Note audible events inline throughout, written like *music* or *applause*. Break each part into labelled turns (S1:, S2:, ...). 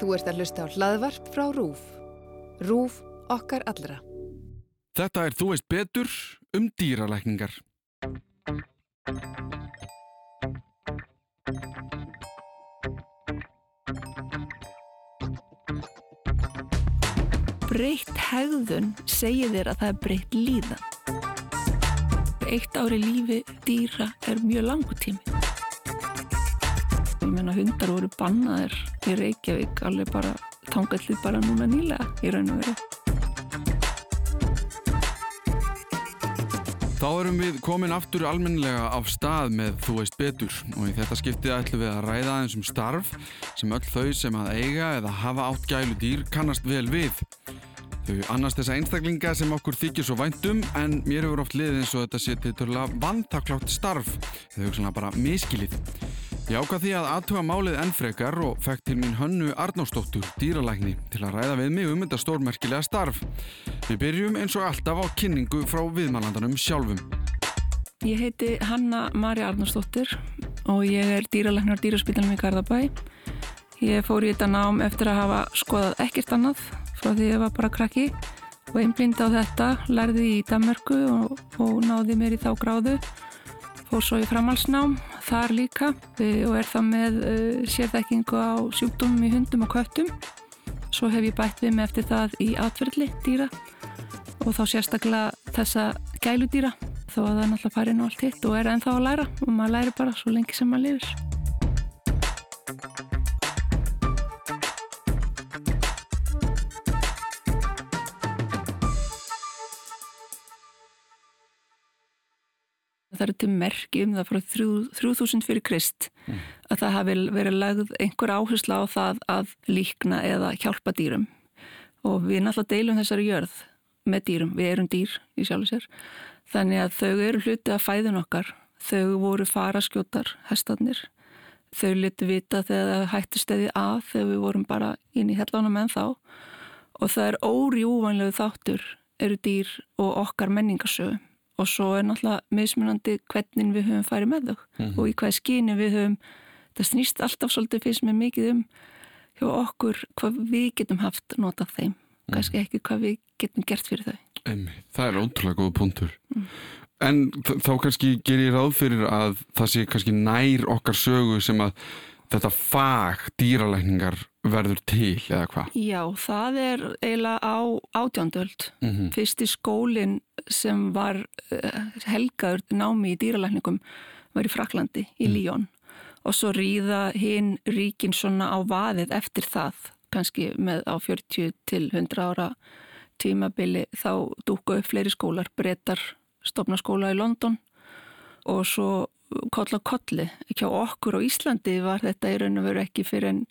S1: Þú ert að hlusta á hlaðvarp frá RÚF. RÚF okkar allra.
S2: Þetta er Þú veist betur um dýralækningar.
S3: Breytt hegðun segir þér að það er breytt líðan. Eitt ári lífi dýra er mjög langu tími. Ég menna hundar voru bannaðir í Reykjavík alveg bara tangallið bara núna nýlega í raun og veru.
S2: Þá erum við komin aftur almennilega af stað með Þú veist betur og í þetta skiptið ætlum við að ræða aðeins um starf sem öll þau sem að eiga eða hafa átt gælu dýr kannast vel við. Þau annast þessa einstaklinga sem okkur þykir svo væntum en mér hefur oft liðið eins og þetta sé til törlega vantaklátt starf eða hugsanlega bara miskilið. Ég ákvað því að aðtuga málið ennfrekar og fekk til mín hönnu Arnósdóttur, dýralækni, til að ræða við mig um þetta stórmerkilega starf. Við byrjum eins og alltaf á kynningu frá viðmælandanum sjálfum.
S3: Ég heiti Hanna Mari Arnarsdóttir og ég er dýralæknar dýraspítalum í Garðabæ. Ég fór í þetta nám eftir að hafa skoðað ekkert annað frá því ég var bara krakki og einblind á þetta, lærði í Danmarku og, og náði mér í þá gráðu. Fór svo í framhalsnám þar líka og er það með uh, sérþekkingu á sjúkdómum í hundum og köttum. Svo hef ég bætt við með eftir það í atverðli dýra og þá sérstaklega þessa gæludýra þó að það er náttúrulega farin og allt hitt og er ennþá að læra og maður læri bara svo lengi sem maður lifir. Það eru til merki um það frá 3000 fyrir Krist mm. að það hafi verið lagð einhver áhersla á það að líkna eða hjálpa dýrum. Og við náttúrulega deilum þessari jörð með dýrum, við erum dýr í sjálf og sér. Þannig að þau eru hluti af fæðun okkar. Þau voru faraskjótar hestarnir. Þau litu vita þegar það hætti stæði að þegar við vorum bara inn í hellánum en þá og það er órjúvanlegu þáttur eru dýr og okkar menningarsögum og svo er náttúrulega mismunandi hvernig við höfum farið með þau mm -hmm. og í hvað skyni við höfum það snýst alltaf svolítið fyrst með mikið um hjá okkur hvað við getum haft notað þeim mm. kannski ekki hvað við getum gert fyrir þau
S2: Emi, Það er ótrúlega góða punktur mm. en þá kannski ger ég ráð fyrir að það sé kannski nær okkar sögu sem að þetta fag dýralækningar verður til eða hvað?
S3: Já, það er eiginlega á átjándöld. Mm -hmm. Fyrsti skólinn sem var uh, helgaður námi í dýralækningum var í Fraklandi, í mm. Líón og svo ríða hinn ríkin svona á vaðið eftir það kannski með á 40 til 100 ára tímabili þá dúku upp fleiri skólar, breytar stopnaskóla í London og svo koll á kolli. Ekki á okkur á Íslandi var þetta í raun og veru ekki fyrir en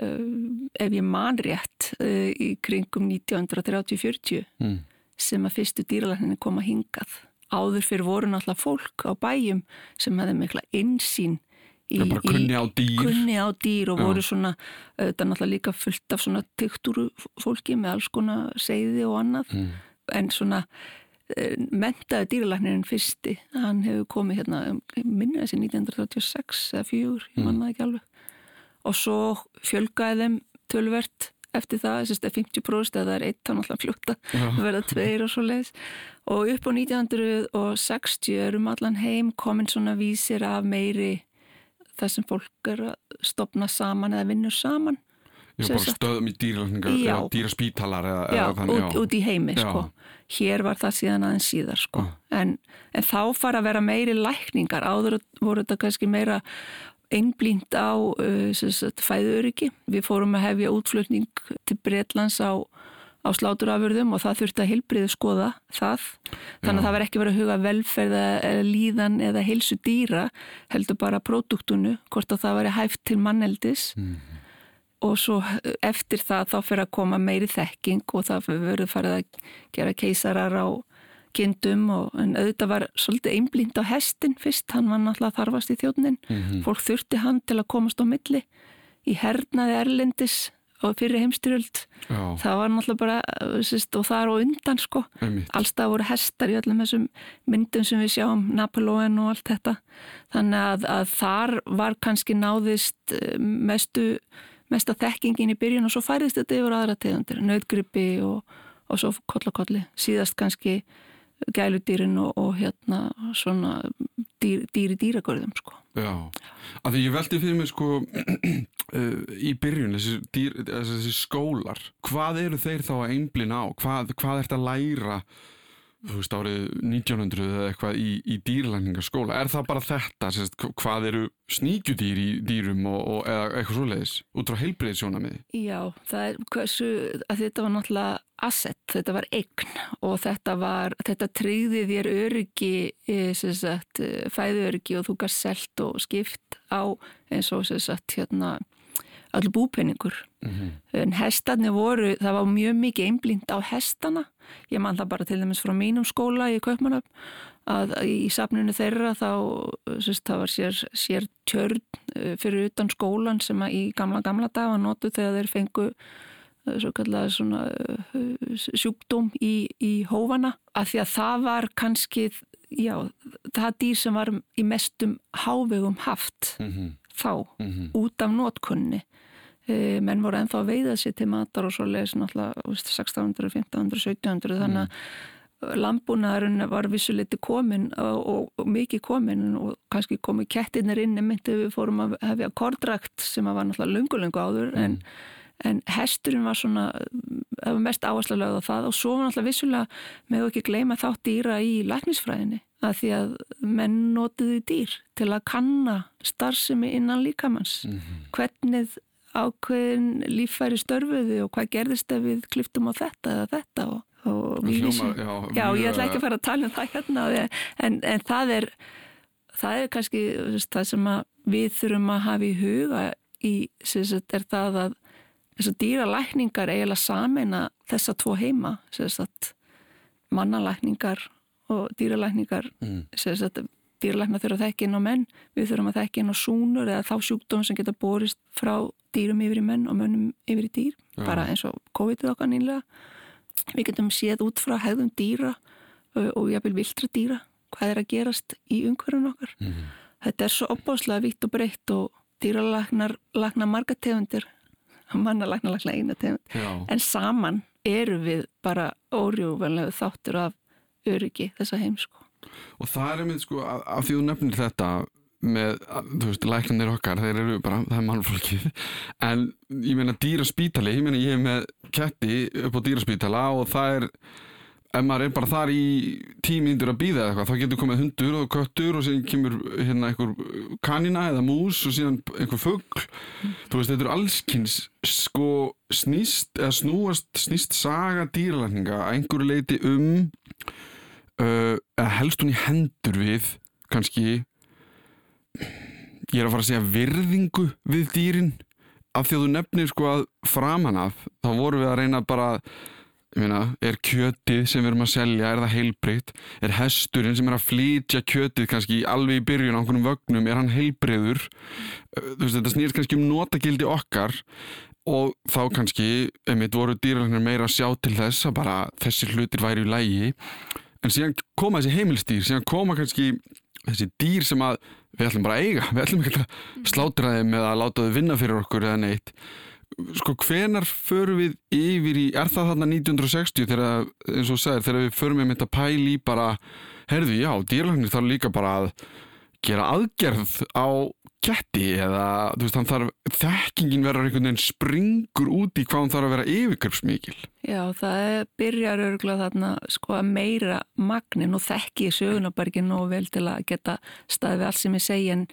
S3: uh, ef ég man rétt uh, í kringum 1930-40 mm. sem að fyrstu dýralækninni kom að hingað. Áður fyrir voru náttúrulega fólk á bæjum sem hefði mikla einsýn
S2: í, kunni á dýr,
S3: kunni á dýr og Já. voru svona, þetta er náttúrulega líka fullt af svona tyktúru fólki með alls konar segði og annað mm. en svona mentaði dýralæknirinn fyrsti. Hann hefur komið hérna minna þessi 1936 eða 4 ég mannaði ekki alveg. Og svo fjölgaði þeim tölvert eftir það, þess að 50% eða það er eitt þá náttúrulega fljóta *laughs* að verða tveir og svo leiðis og upp á 1960 erum allan heim komin svona vísir af meiri það sem fólk er að stopna saman eða vinnur saman
S2: Já, bara stöðum í dýraspítalar eða,
S3: já, eða þannig, út, út í heimi sko. hér var það síðan aðeins síðar sko. en, en þá fara að vera meiri lækningar áður voru þetta kannski meira einblínt á uh, fæðuriki. Við fórum að hefja útflutning til Breitlands á, á sláturafurðum og það þurfti að heilbriðu skoða það. Þannig Já. að það verði ekki verið að huga velferð eða líðan eða heilsu dýra heldur bara próduktunu, hvort að það veri hæft til manneldis. Mm. Og svo eftir það þá fyrir að koma meiri þekking og það verður farið að gera keisarar á kindum og en auðvitað var svolítið einblind á hestin fyrst, hann var náttúrulega þarfast í þjóðnin mm -hmm. fólk þurfti hann til að komast á milli í hernaði erlendis og fyrir heimstyrjöld það var náttúrulega bara sýst, og það er á undan sko. Allstað voru hestar í öllum þessum myndum sem við sjáum, Napoleon og allt þetta. Þannig að, að þar var kannski náðist eh, mestu mesta þekkingin í byrjun og svo færðist þetta yfir aðra tegundir, nöðgrippi og, og svo kollakolli, síðast kannski gæludýrin og, og hérna svona dýr, dýri dýragörðum sko.
S2: Já, af því ég veldi fyrir mig sko *clears throat* í byrjun þessi, dýr, þessi skólar, hvað eru þeir þá að einblina á? Hvað, hvað er þetta að læra þú veist árið 1900 eða eitthvað í, í dýrlækningarskóla er það bara þetta, sérst, hvað eru sníkjudýr í dýrum og, og eitthvað svoleiðis, út frá heilbreyðsjónamiði
S3: Já, það er hversu þetta var náttúrulega asset, þetta var eign og þetta var, þetta tryggði þér öryggi, eh, sem sagt eh, fæðuöryggi og þú gæst selt og skipt á eins og sagt hérna all búpenningur mm -hmm. en hestarnir voru, það var mjög mikið einblind á hestana ég man það bara til dæmis frá mínum skóla í Kaupmannöf að í safnunu þeirra þá sérst, það var sér, sér tjörn eh, fyrir utan skólan sem að í gamla gamla dag var notu þegar þeir fengu eh, svo kallega svona eh, sjúkdóm í, í hófana að því að það var kannski já, það dýr sem var í mestum hávegum haft mm -hmm. Þá, mm -hmm. út af notkunni e, menn voru ennþá að veiða sér til matar og svo leiðis náttúrulega 1600, 1500, 1700 þannig að lambúnaðurinn var vissuliti komin og, og, mikið komin og kannski komið kettinir inn myndið við fórum að hefja kordrakt sem var náttúrulega lungu-lungu áður mm. en, en hesturinn var svona það var mest áherslu að lögða það og svo var náttúrulega vissulega með ekki gleyma þátt dýra í læknisfræðinni að því að menn notiði dýr til að kanna starfsemi innan líkamanns mm -hmm. hvernig ákveðin líffæri störfuði og hvað gerðist ef við kliftum á þetta eða þetta og, og Hljóma, já, já, ég ætla ekki að fara að tala um það hérna en, en það er það er kannski það sem við þurfum að hafa í huga í, sagt, er það að þessar dýralækningar eiginlega samena þessa tvo heima mannalækningar og dýralækningar mm. dýralækna þurfa þekkin á menn við þurfum að þekkin á súnur eða þá sjúkdóm sem geta borist frá dýrum yfir í menn og mönnum yfir í dýr Já. bara eins og COVID-19 okkar nýlega við getum séð út frá hefðum dýra og jáfnvel viltra dýra hvað er að gerast í umhverjum okkar mm þetta er svo opbáslega vitt og breytt og dýralagnar lagna marga tegundir mannalagna lagna eina tegund Já. en saman eru við bara órjúvanlegu þáttur af öryggi þessa heimsko
S2: og það er einmitt sko að, að því þú nefnir þetta með, þú veist, læknarnir okkar þeir eru bara, það er mannfólkið en ég meina dýraspítali ég meina ég er með ketti upp á dýraspítala og það er ef maður er bara þar í tímindur að býða eitthvað, þá getur komið hundur og köttur og síðan kemur hérna einhver kanina eða mús og síðan einhver fuggl, mm. þú veist, þetta eru allskynns sko snýst eða snúast, snýst saga dýralækninga að einhverju leiti um uh, helst hún í hendur við kannski ég er að fara að segja virðingu við dýrin. Af því að þú nefnir sko að framan af þá voru við að reyna bara meina, er kjötið sem við erum að selja er það heilbreytt, er hesturinn sem er að flytja kjötið kannski alveg í byrjun á einhvern vögnum, er hann heilbreyður þú veist þetta snýrst kannski um notagildi okkar og þá kannski, einmitt voru dýralagnar meira að sjá til þess að bara þessi hlutir væri í lægi en síðan koma þessi heimilstýr, síðan koma kannski þessi dýr sem að við ætlum bara að eiga, við ætlum ekki að slátra þeim eða að láta þau vinna fyrir okkur eða neitt. Sko hvenar förum við yfir í, er það þarna 1960 þegar, eins og segir, þegar við förum við með þetta pæl í bara, herðu já, dýrlagnir þarf líka bara að gera aðgerð á ketti eða veist, þarf þekkingin verður einhvern veginn springur út í hvað hann þarf að vera yfirgripsmikil.
S3: Já, það byrjar örgulega þarna sko að meira magnin og þekki sögunabargin og vel til að geta staðið allt sem ég segi en,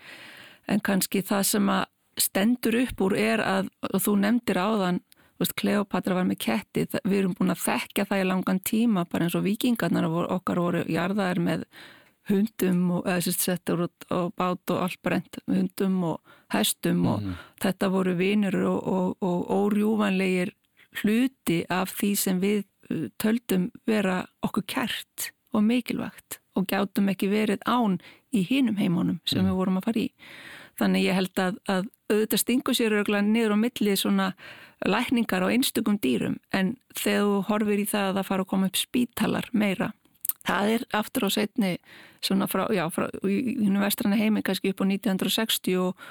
S3: en kannski það sem að stendur upp úr er að, og þú nefndir áðan Kleopatra var með ketti, við erum búin að þekka það í langan tíma bara eins og vikingarnar okkar voru jarðaðir með hundum og eða sérst settur og bát og allt brent hundum og hestum mm og mhm. þetta voru vinur og, og, og órjúvanlegir hluti af því sem við uh, töldum vera okkur kært og mikilvægt og gjátum ekki verið án í hinum heimunum sem mm. við vorum að fara í. Þannig ég held að, að auðvitað stingu sér örgulega niður á millið svona lækningar á einstökum dýrum en þegar þú horfir í það að það fara að koma upp spítalar meira Það er aftur á setni svona frá, já, frá í vestræna heimi kannski upp á 1960 og,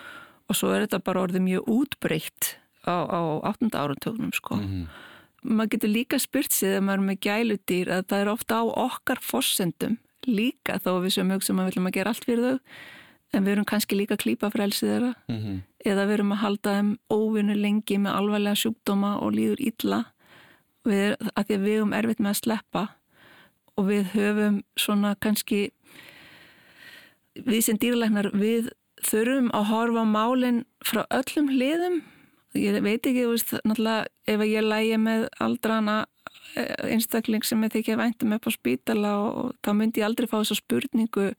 S3: og svo er þetta bara orðið mjög útbreytt á, á 8. áratögnum sko. Mm -hmm. Maður getur líka spurt sig þegar maður er með gæludýr að það er ofta á okkar fossendum líka þó við sem hugsa um að við viljum að gera allt fyrir þau en við erum kannski líka frelsið þeirra mm -hmm. eða við erum að halda þeim óvinnu lengi með alvarlega sjúkdóma og líður illa við, að því að við erum erfitt með að sleppa og við höfum svona kannski við sem dýrleiknar við þurfum að horfa málinn frá öllum hliðum. Ég veit ekki, þú veist, náttúrulega ef ég lægi með aldrana eh, einstakling sem ég þykja væntum upp á spítala og, og þá myndi ég aldrei fá þessa spurningu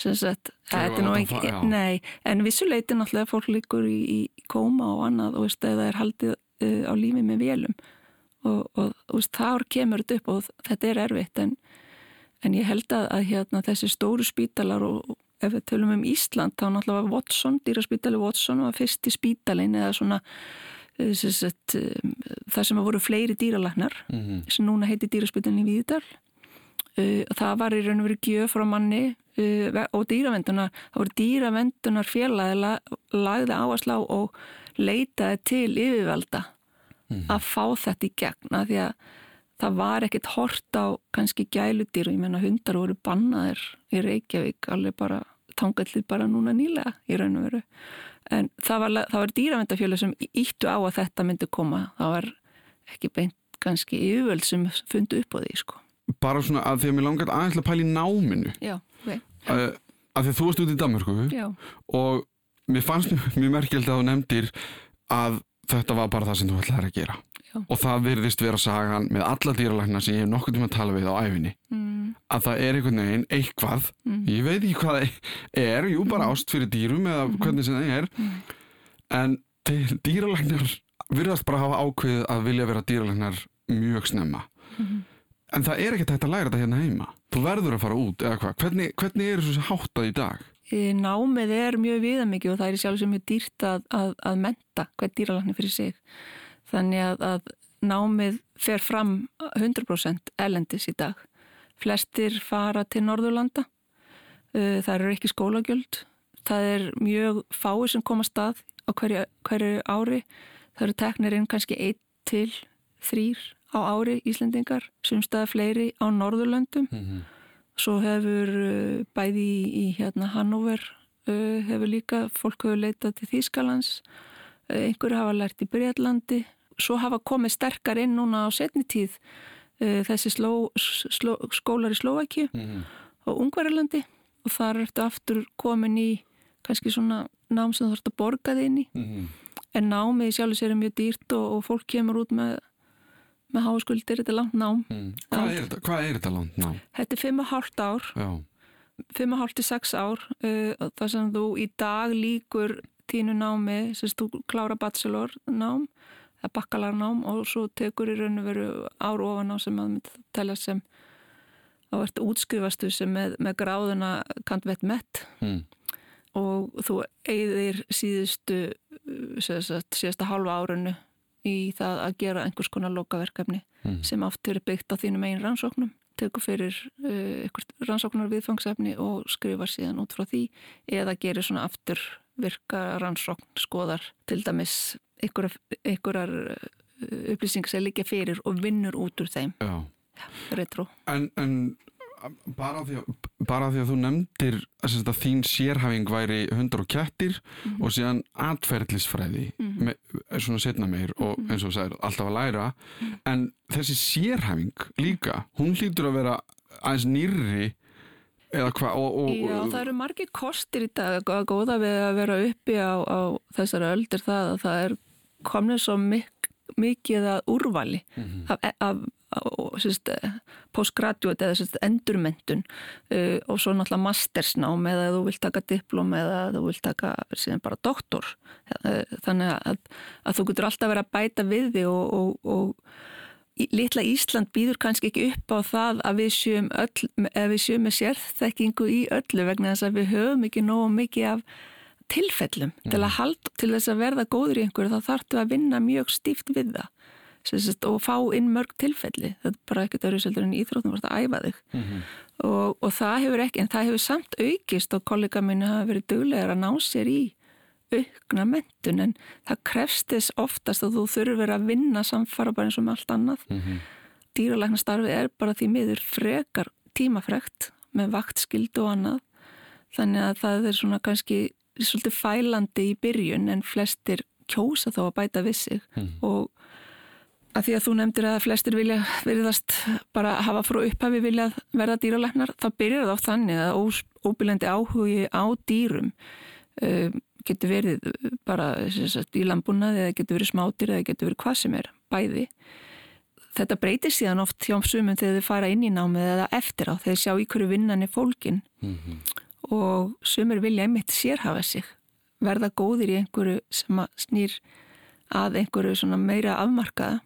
S3: sem sagt, þetta er nú ekki nei, en vissuleiti náttúrulega fólk líkur í, í kóma og annað og veist, það er haldið uh, á lífi með vélum og, og, og veist, þá kemur þetta upp og þetta er erfitt en, en ég held að, að hérna, þessi stóru spítalar og ef við tölum um Ísland þá náttúrulega var Watson, dýraspítali Watson var fyrst í spítalin eða svona eh, sagt, eh, það sem voru fleiri dýralagnar mm -hmm. sem núna heiti dýraspítalin í Víðdal eh, það var í raun og verið gjöf frá manni og dýravendunar það voru dýravendunar félagið lagði áherslu á og leitaði til yfirvalda mm að fá þetta í gegn að því að það var ekkert hort á kannski gæludýr og ég menna hundar voru bannaðir í Reykjavík alveg bara tangallið bara núna nýlega í raun og veru. En það var, var dýravendafjölu sem íttu á að þetta myndi koma. Það var ekki beint kannski yfirvöld sem fundi upp á því sko.
S2: Bara svona að því að mér langar aðeins að pæli náminu.
S3: Já, okay.
S2: að, að því að þú varst út í Danmarku og mér fannst mjög merkjöld að þú nefndir að þetta var bara það sem þú ætlaði að gera Já. og það virðist vera sagan með alla dýralækna sem ég hef nokkur tíma að tala við á æfinni mm. að það er einhvern veginn eitthvað mm. ég veit ekki hvað það er jú bara mm. ást fyrir dýrum eða mm. hvernig sem það er mm. en dýralæknar virðast bara hafa ákveðið að vilja vera dýralæknar mjög snemma mm. en það er ekkert hægt að læra þetta hérna heima þú verður að fara út eða hvað hvernig, hvernig er þessu háttað í dag?
S3: Námið er mjög viðamikið og það er sjálf sem er dýrt að, að, að menta hvern dýralækni fyrir sig Þannig að, að námið fer fram 100% elendis í dag. Flestir fara til Norðurlanda, uh, það eru ekki skólagjöld, það er mjög fái sem koma stað á hverju, hverju ári, það eru teknirinn kannski 1 til 3 á ári Íslendingar, sumstaða fleiri á Norðurlandum. Mm -hmm. Svo hefur uh, bæði í, hérna Hannover, uh, hefur líka, fólk hefur leitað til Þýskalands, einhverju hafa lært í Breitlandi svo hafa komið sterkar inn núna á setni tíð þessi sló, sló, skólar í Slovaki mm -hmm. og Ungverðarlandi og þar ertu aftur komin í kannski svona nám sem þú þarfst að borga þig inn í mm -hmm. en námið sjálfur sér er mjög dýrt og, og fólk kemur út með með háskuldir, þetta er langt nám
S2: mm. Hvað er þetta, hvað er þetta langt nám?
S3: Þetta er 5,5 ár 5,5-6 ár uh, þar sem þú í dag líkur tínu námi, sem þú klára bachelor nám bakkalarnám og svo tekur í raun og veru ár ofan á sem að myndi telja sem þá ertu útskrifastu sem með, með gráðuna kant vett mett mm. og þú eigðir síðustu síðasta halva árunnu í það að gera einhvers konar lokaverkefni mm. sem aftur er byggt á þínum einn rannsóknum tekur fyrir uh, rannsóknar viðfangsefni og skrifar síðan út frá því eða gerir svona aftur virka rannsókn skoðar til dæmis einhverjar uh, upplýsing sem líka fyrir og vinnur út úr þeim Já. Já, retro
S2: En, en bara, því að, bara því að þú nefndir að, að þín sérhæfing væri hundar og kettir mm -hmm. og síðan atferðlisfræði mm -hmm. með, svona setna meir og mhm. eins og það er alltaf að læra mm -hmm. en þessi sérhæfing líka hún hlýtur að vera aðeins nýrri eða hvað
S3: Já, það eru margi kostir í dag að góða við að vera uppi á, á þessari öldir það að það er komnið svo mik mikið að úrvali mm -hmm. af, af postgraduate eða sérst, endurmyndun uh, og svo náttúrulega mastersnám eða þú vilt taka diplom eða þú vilt taka síðan bara doktor. Uh, þannig að, að þú getur alltaf verið að bæta við því og, og, og litla Ísland býður kannski ekki upp á það að við sjöum, öll, við sjöum með sérþekkingu í öllu vegna þess að við höfum ekki nógu mikið af tilfellum. Mm. til, að hald, til þess að verða góður í einhverju þá þartu að vinna mjög stíft við það Sest, og fá inn mörg tilfelli þetta er bara ekkert öðru seldur en íþróttum að æfa þig mm -hmm. og, og það hefur ekki en það hefur samt aukist og kollega mín hafa verið döglegar að ná sér í aukna mentun en það krefst þess oftast að þú þurfur að vinna samfara bara eins og með allt annað. Mm -hmm. Dýralæknastarfið er bara því miður frekar tímafrekt með vaktskild og annað. Þannig að það er svona kannski svolítið fælandi í byrjun en flestir kjósa þá að bæta við sig mm. og að því að þú nefndir að flestir vilja veriðast bara hafa frá upphafi vilja verða dýralæknar, þá byrjar það á þannig að óbyrjandi áhugi á dýrum uh, getur verið bara sagt, í lambunnaði eða getur verið smátir eða getur verið hvað sem er, bæði. Þetta breytir síðan oft hjá sumum þegar þið fara inn í námið eða eftir á þegar sjá í hverju vinnan er fólkin mm -hmm. og sumur vilja einmitt sérhafa sig verða góðir í einhverju sem að snýr að einhverju meira afmarkaða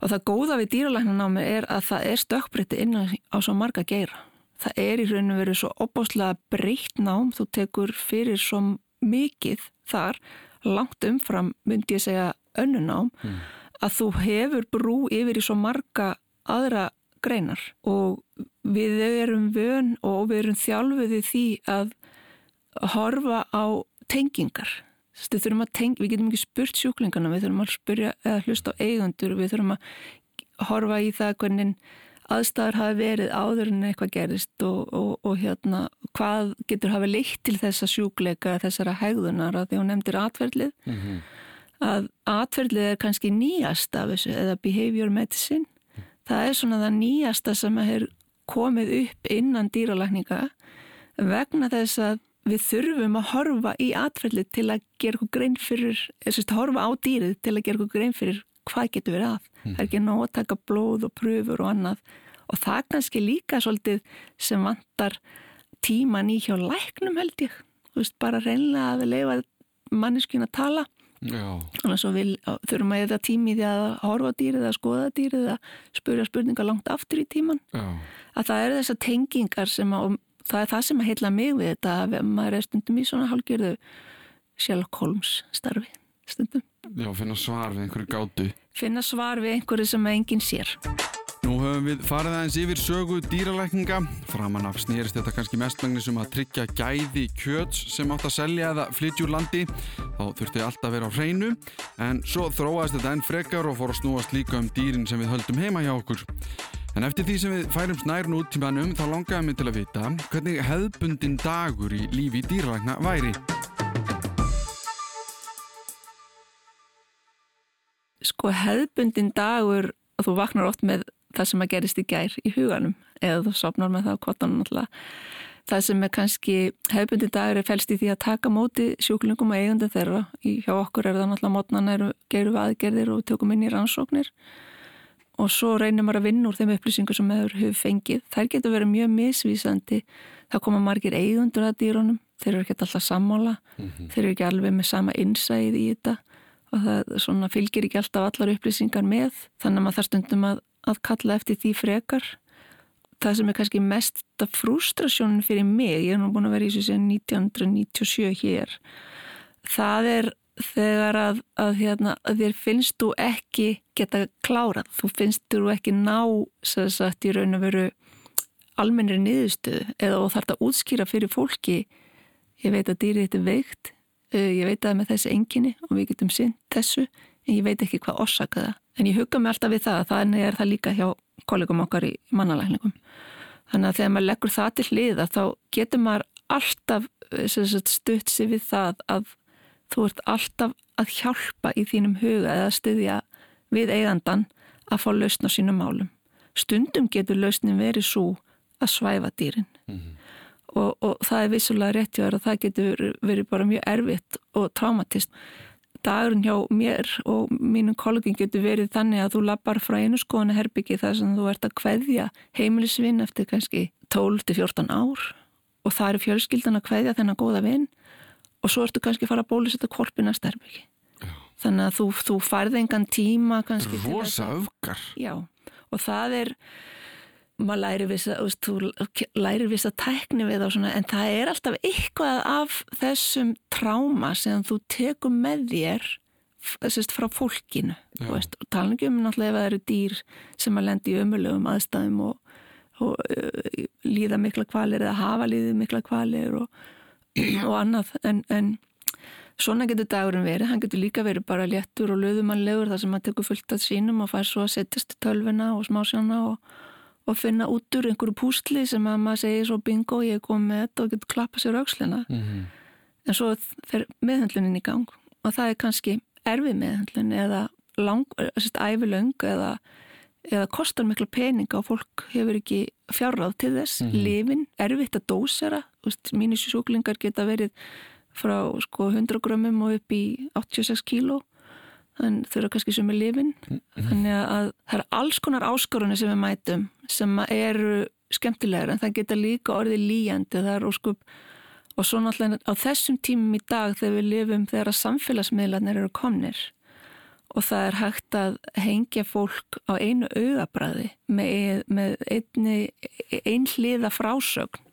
S3: Og það góða við dýralæknanámi er að það er stökkbreytti inn á svo marga geira. Það er í rauninu verið svo opáslega breytt nám, þú tekur fyrir svo mikið þar, langt umfram myndi ég segja önnunám, mm. að þú hefur brú yfir í svo marga aðra greinar og við erum vön og við erum þjálfuði því að horfa á tengingar við þurfum að tengja, við getum ekki spurt sjúklingana, við þurfum að spyrja eða hlusta á eigundur, við þurfum að horfa í það hvernig aðstæður hafi verið áður en eitthvað gerist og, og, og hérna hvað getur hafi leitt til þessa sjúkleika þessara hegðunar að því hún nefndir atverðlið mm -hmm. að atverðlið er kannski nýjast af þessu eða behavior medicine mm. það er svona það nýjasta sem er komið upp innan dýralækninga vegna þess að við þurfum að horfa í atferðli til að gera eitthvað grein fyrir, eða horfa á dýrið til að gera eitthvað grein fyrir hvað getur verið að. Mm. Það er ekki nóg að taka blóð og pröfur og annað og það kannski líka svolítið sem vantar tíman í hjá læknum held ég. Þú veist, bara reynlega að við leifa manneskyn að tala. Þannig að við þurfum að eða tími því að horfa dýrið, að skoða dýrið, að spyrja spurningar langt aftur í tíman. Já. Að það eru þessar tengingar sem að það er það sem að heila mig við þetta að maður er stundum í svona hálgjörðu Sherlock Holmes starfi stundum.
S2: Já, finna svar við einhverju gátu.
S3: Finna svar við einhverju sem enginn sér.
S2: Nú höfum við farið aðeins yfir sögu dýralækninga. Framan af snýrist þetta kannski mestmengni sem að tryggja gæði kjöts sem átt að selja eða flytjúr landi. Þá þurfti allt að vera á hreinu. En svo þróaðist þetta enn frekar og fór að snúast líka um dýrin sem við höldum heima hjá okkur. En eftir því sem við færum snærn út tímanum þá langaðum við til að vita hvernig hefðbundin dagur í lífi dýralækna væri.
S3: Sko hefðbundin dagur þú vaknar oft með það sem að gerist í gær í huganum eða þú sopnar með það á kottanum alltaf. Það sem er kannski hefðbundin dagur er fælst í því að taka móti sjúklingum og eigandi þeirra. Í, hjá okkur er það náttúrulega mótnan eru gerum við aðgerðir og tökum inn í rannsóknir og svo reynir maður að vinna úr þeim upplýsingu sem hefur fengið. Þær getur verið mjög misvísandi. Það koma margir eigundur að dýrónum, þeir eru ekki alltaf sammála, mm -hmm. þeir eru ekki alveg með sama innsæð í þetta og það fylgir ekki alltaf allar upplýsingar með. Þannig að maður þarf stundum að, að kalla eftir því frekar. Það sem er kannski mest frustrasjónin fyrir mig, ég er nú búin að vera í þessu 1997 hér, það er þegar að, að, hérna, að þér finnst þú ekki geta klárað, þú finnst þú ekki ná sagt, í raun og veru almennir niðurstöðu eða þarf að útskýra fyrir fólki ég veit að dýrið þetta veikt eh, ég veit að með þessi enginni og við getum synd þessu en ég veit ekki hvað orsaka það. En ég hugga mig alltaf við það þannig er það líka hjá kollegum okkar í mannalækningum. Þannig að þegar maður leggur það til hliða þá getur maður alltaf eh, stutt sér við það að þú ert alltaf að hjálpa í þínum huga eða stuðja við eigandan að fá lausn á sínum málum. Stundum getur lausnin verið svo að svæfa dýrin mm -hmm. og, og það er vissulega réttjáður að það getur verið bara mjög erfitt og traumatist. Dagurinn hjá mér og mínum kollegin getur verið þannig að þú lappar frá einu skoðan herbyggi þar sem þú ert að kveðja heimilisvinn eftir kannski 12-14 ár og það eru fjölskyldan að kveðja þennan góða vinn og svo ertu kannski að fara að bólusetta korpina stærmiki þannig að þú, þú farði engan tíma
S2: rosa öfgar.
S3: Já, og það er maður læri vissa, þú læri vissa tækni við og svona, en það er alltaf eitthvað af þessum tráma sem þú tekur með þér þessist frá fólkinu. Veist, og tala ekki um náttúrulega ef það eru dýr sem að lendi í ömulegum aðstæðum og, og uh, líða mikla kvalir eða hafa líðið mikla kvalir og *clears throat* og annað. En, en svona getur dagurinn verið, hann getur líka verið bara léttur og löðumannlegur þar sem hann tekur fullt af sínum og fær svo að setjast í tölvuna og smásjána og, og finna út úr einhverju pústli sem að maður segir svo bingo, ég er komið með þetta og getur klappa sér aukslina mm -hmm. en svo fer meðhandlunin í gang. Og það er kannski erfið meðhandlun eða lang, ævilöng eða, eða kostar mikla peninga og fólk hefur ekki fjárráð til þess, mm -hmm. lifin, erfitt að dósera, mínisjúklingar geta verið frá sko 100 grömmum og upp í 86 kíló. Þannig þau eru kannski sem er lifin mm -hmm. þannig að það er alls konar áskorunni sem við mætum sem eru skemmtilegar en það geta líka orðið líjandi. Það er óskup og svo náttúrulega á þessum tímum í dag þegar við lifum þegar að samfélagsmiðlarnir eru komnir og það er hægt að hengja fólk á einu auðabræði með, með einni einhliða frásögn.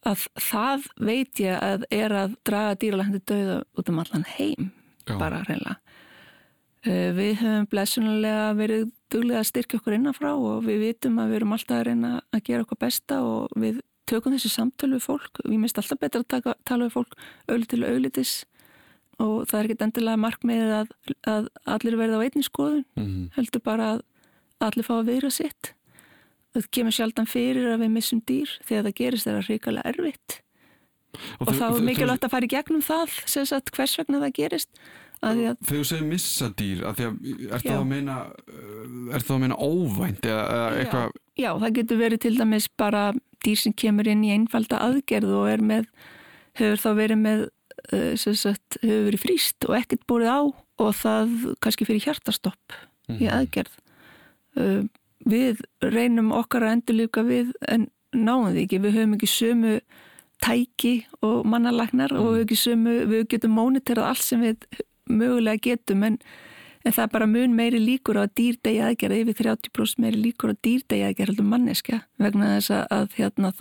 S3: Að það veit ég að er að draga dýralandi döða út um allan heim Já. bara reyna uh, við höfum blessunulega verið duglega að styrkja okkur innanfrá og við vitum að við erum alltaf að reyna að gera okkur besta og við tökum þessi samtölu við fólk. Við minnst alltaf betra að taka, tala við fólk auðvitað til auðvitis og það er ekkit endilega markmiðið að, að allir verða á einni skoðun mm -hmm. heldur bara að allir fá að vera sitt. Það kemur sjaldan fyrir að við missum dýr þegar það gerist þeirra hrikalega erfitt. Og, og þá er mikilvægt að fara í gegnum það sagt, hvers vegna það gerist.
S2: Þegar þú segir missa dýr að að, er það að meina er það að meina óvænt
S3: já, já, það getur verið til dæmis bara dýr sem kemur inn í einfalda aðgerð og er með hefur þá verið með uh, sagt, hefur verið fríst og ekkert búið á og það kannski fyrir hjartastopp mm -hmm. í mhm. aðgerð uh, við reynum okkar að endur líka við en náum því ekki, við höfum ekki sömu tæki og mannalagnar mm. og við, sömu, við getum móniterað allt sem við mögulega getum en, en það er bara mun meiri líkur á dýrdegi aðgerða yfir 30% meiri líkur á dýrdegi aðgerða heldur manneska vegna þess að, hérna,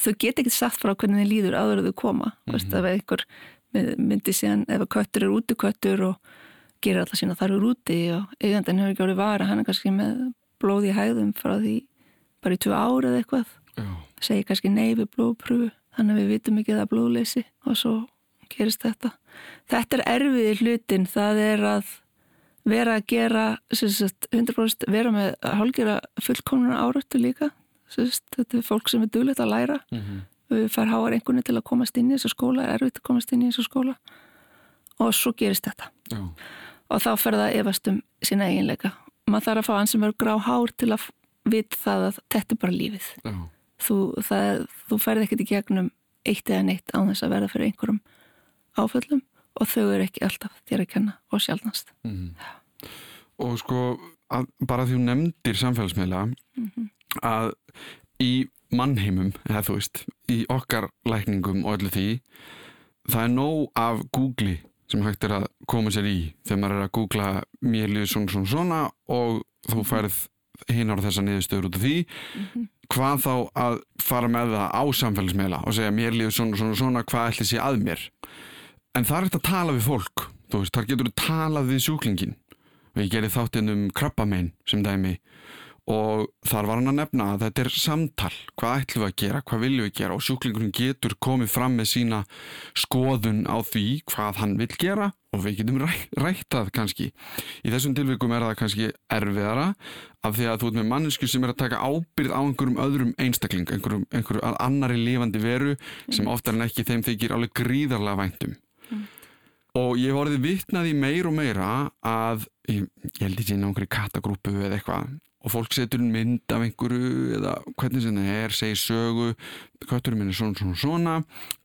S3: þau get ekki satt frá hvernig þið líður áður að þau koma mm -hmm. Vist, að einhver myndi síðan ef að köttur er útiköttur og gerir alltaf sína þar úr úti og eigandin hefur ekki árið vara, hann er kannski með blóð í hægðum frá því bara í tvö ára eða eitthvað. Segir kannski nei við blóðpröfu þannig að við vitum ekki það blóðleysi og svo gerist þetta. Þetta er erfiði hlutin það er að vera að gera sagt, 100% vera með að hálgjera fullkomna áröttu líka. Sagt, þetta er fólk sem er duglegt að læra. Mm -hmm. Við fær háar einhvern til að komast inn í þessu skóla er erfitt að komast inn í þessu skóla. Og svo gerist þetta. Já. og þá fer það efast um sína eiginleika. Maður þarf að fá hans sem er grá hár til að vita það að þetta er bara lífið. Þú, það, þú ferð ekkert í gegnum eitt eða neitt á þess að verða fyrir einhverjum áföllum og þau eru ekki alltaf þér að kenna og sjálfnast mm -hmm.
S2: og sko að, bara því hún nefndir samfélagsmiðla mm -hmm. að í mannheimum, eða þú veist í okkar lækningum og öllu því það er nóg af Google sem hægt er að koma sér í þegar maður er að googla mér líður svona svona svona og þú færð hinn ára þessa niðurstöður út af því. Mm -hmm. hvað þá að fara með það á samfélagsmiðla og segja mér líður svona svona svona hvað ætli sé að mér? En það er eftir að tala við fólk þú veist, þar getur þú talað við sjúklingin og ég gerði þáttinn um krabbamein sem dæmi og þar var hann að nefna að þetta er samtal, hvað ætlum við að gera, hvað viljum við gera og sjúklingurinn getur komið fram með sína skoðun á því hvað hann vil gera og við getum ræ, rættað kannski. Í þessum tilvikum er það kannski erfiðara af því að þú ert með mannesku sem er að taka ábyrð á einhverjum öðrum einstakling, einhverjum, einhverjum annari lifandi veru sem mm. oftar en ekki þeim þykir alveg gríðarlega væntum. Mm. Og ég hef orðið vittnað í meir og meira að, ég, ég held ekki inn á einhverju katagrúpu eða eitthvað og fólk setur mynd af einhverju eða hvernig sem það er, segir sögu kötturinn minn er svona svona svona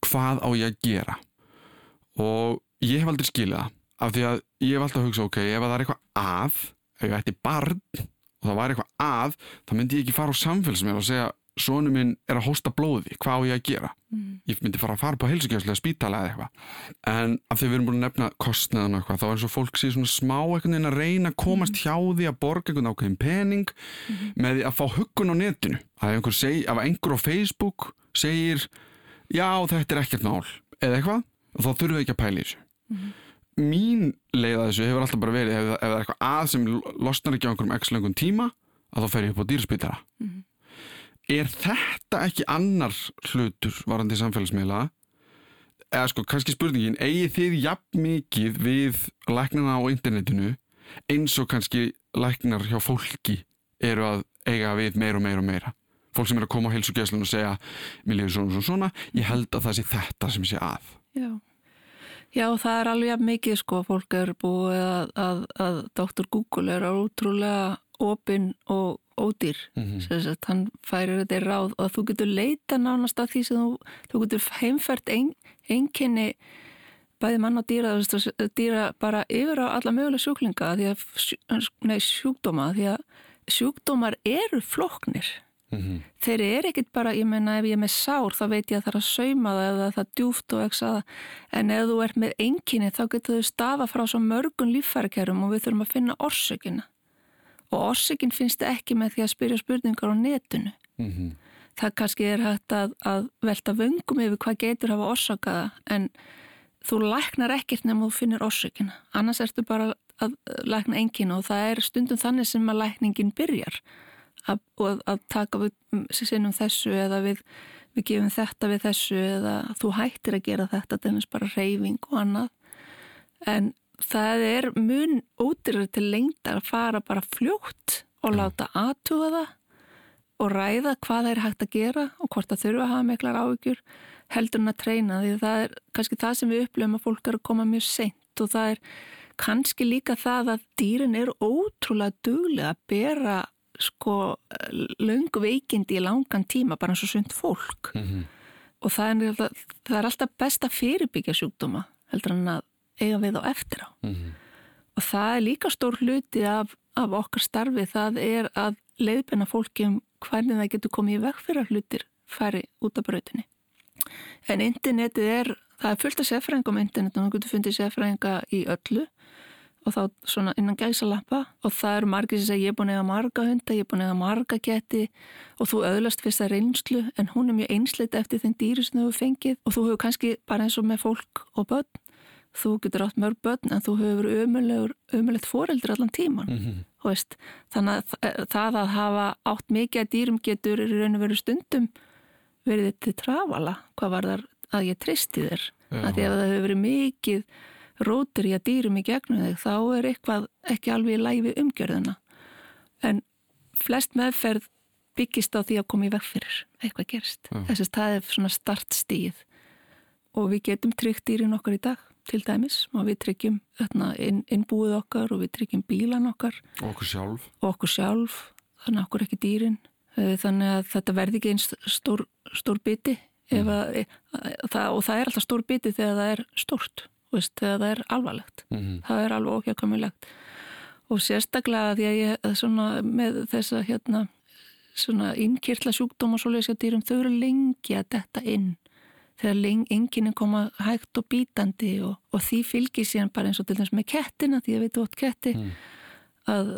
S2: hvað á ég að gera? Og ég hef aldrei skiljaða af því að ég hef alltaf að hugsa ok, ef það er eitthvað að ef ég ætti barn og það var eitthvað að þá myndi ég ekki fara á samfélagsmeil og segja sonu minn er að hósta blóði, hvað á ég að gera mm. ég myndi fara að fara på helsugjöfslega spítala eða eitthvað en af því við erum búin að nefna kostnaðan og eitthvað, þá er og fólk sé svona smá eitthvað en að reyna að komast mm. hjá því að borga einhvern ákveðin pening mm. með því að fá huggun á netinu að einhver, seg, að einhver á Facebook segir já þetta er ekkert mál eða eitthvað, þá þurfum við ekki að pæla í þessu mhm. mín leið að þessu hefur alltaf bara verið ef, ef það er eitthvað að sem losnar ekki á einhverjum er þetta ekki annar hlutur varandi samfélagsmiðla? Eða sko, kannski spurningin, eigið þið jafn mikið við læknarna á internetinu eins og kannski læknar hjá fólki eru að eiga við meira og meira og meira? Fólk sem er að koma á heilsugjæslun og segja mér líður svona svona svona, ég held að það sé þetta sem sé að.
S3: Já, Já það er alveg mikið sko, fólk er búið að, að, að Dr. Google er ótrúlega opinn og ódýr mm -hmm. hann færir þetta í ráð og þú getur leita nánast af því sem þú, þú getur heimfært ein, einkenni bæði mann og dýra, dýra bara yfir á alla mögulega sjúklinga því að, nei sjúkdóma því að sjúkdómar eru floknir mm -hmm. þeir eru ekkit bara, ég menna ef ég er með sár þá veit ég að það er að sauma það eða það er djúft og ekki að en ef þú ert með enginni þá getur þau stafa frá svo mörgun líffærakerum og við þurfum að finna orsökina og orsökin finnst ekki með því að spyrja spurningar á netinu. Mm -hmm. það kannski er hægt að, að velta vöngum yfir hvað getur hafa orsakaða en þú læknar ekkert nefnum þú finnir orsökina. Annars ertu bara að lækna engin og það er stundum þannig sem að lækningin byrjar að, að taka við sinnum þessu eða við, við gefum þetta við þessu eða þú hættir að gera þetta til þess bara reyfing og annað. En það er mun útryður til lengdar að fara bara fljótt og láta aðtuga það og ræða hvað það er hægt að gera og hvort það þurfa að hafa miklar áhugjur heldur en að treyna því það er kannski það sem við upplifum að fólk er að koma mjög seint og það er kannski líka það að dýrin eru ótrúlega duglega að bera sko laungu veikindi í langan tíma bara eins og sund fólk mm -hmm. og það er, það er alltaf best að fyrirbyggja sjúkdóma heldur en að eiga við á eftir á. Mm -hmm. og það er líka stór hluti af, af okkar starfi það er að leiðbenna fólki um hvernig það getur komið í veg fyrir hlutir færi út af brautinni. En internetið er það er fullt af sefræðingum internet og þú getur fundið sefræðinga í öllu og þá svona innan gæsalappa. Og það eru margir sem segja ég er búin eða marga hunda, ég er búin eða marga geti og þú öðlast fyrst að reynslu. En hún er mjög einsleita eftir þenn dýri sem þú hefur fengið. Og þú hefur kannski bara eins og með fólk og börn þú getur átt mörg börn en þú hefur umulegt foreldri allan tíman mm -hmm. þannig að það að hafa átt mikið að dýrum getur í raun og veru stundum verið til trafala hvað var þar að ég tristi þér. Að því að það hefur verið mikið rótur í að dýrum í gegnum þig þá er eitthvað ekki alveg í læfi umgjörðuna en flest meðferð byggist á því að koma í veg fyrir eitthvað gerst þess að það er svona startstíð. Og við getum tryggt dýrin okkar í dag til dæmis og við tryggjum inn, innbúið okkar og við tryggjum bílan okkar.
S2: Og okkur sjálf.
S3: Og okkur sjálf, þannig okkur ekki dýrin. Eh, þannig að þetta verði ekki einn stór, stór biti mm. að, það, og það er alltaf stór biti þegar það er stórt veist, þegar það er alvarlegt. Mm það er alveg okkjakamilegt og sérstaklega því að ég svona, með þessa hérna svona innkirtla sjúkdóm og svoleiðis dýrum, þau eru lengi að detta inn þegar enginn koma hægt og bítandi og, og því fylgir síðan bara eins og til dæmis með kettina því að við tótt ketti mm. að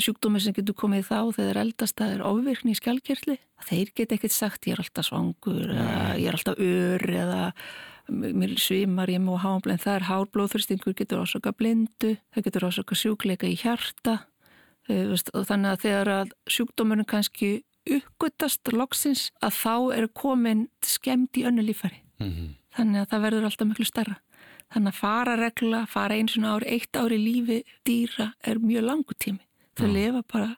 S3: sjúkdómi sem getur komið þá þegar eldast það er ofvirkni í skjálkirtli þeir get ekkert sagt ég er alltaf svangur eða ég er alltaf ör eða mér svimar ég mú háanblæn það er hárblóðþurstingur getur ásaka blindu það getur ásaka sjúkleika í hjarta. Eh, og þannig að þegar að sjúkdómurinn kannski uppgötast loksins að þá eru komin skemmt í önnu lífari mm -hmm. þannig að það verður alltaf miklu starra þannig að fara regla, fara eins og ári eitt ári lífi dýra er mjög langu tími. Þau lifa bara,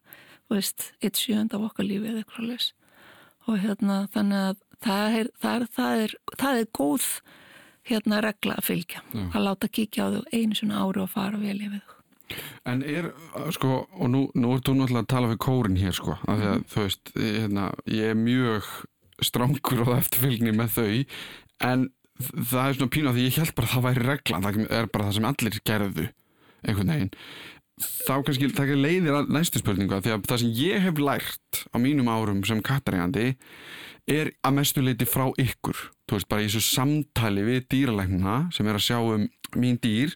S3: veist, eitt sjönd af okkar lífi eða eitthvað les og hérna þannig að það er, það er, það er, það er góð hérna regla að fylgja. Já. að láta kíkja á þau einu svona ári og fara vel yfir þau
S2: En er, sko, og nú, nú ertu náttúrulega að tala við kórin hér, sko, af því að, mm. þú veist, hérna, ég er mjög strángur á eftirfylgni með þau, en það er svona pínu að því ég held bara að það væri regla, það er bara það sem allir gerðu, einhvern veginn. Þá kannski, það er leiðir að næstu spurningu að því að það sem ég hef lært á mínum árum sem kattarægandi er að mestu leiti frá ykkur þú veist bara í þessu samtali við dýralæknuna sem er að sjá um mín dýr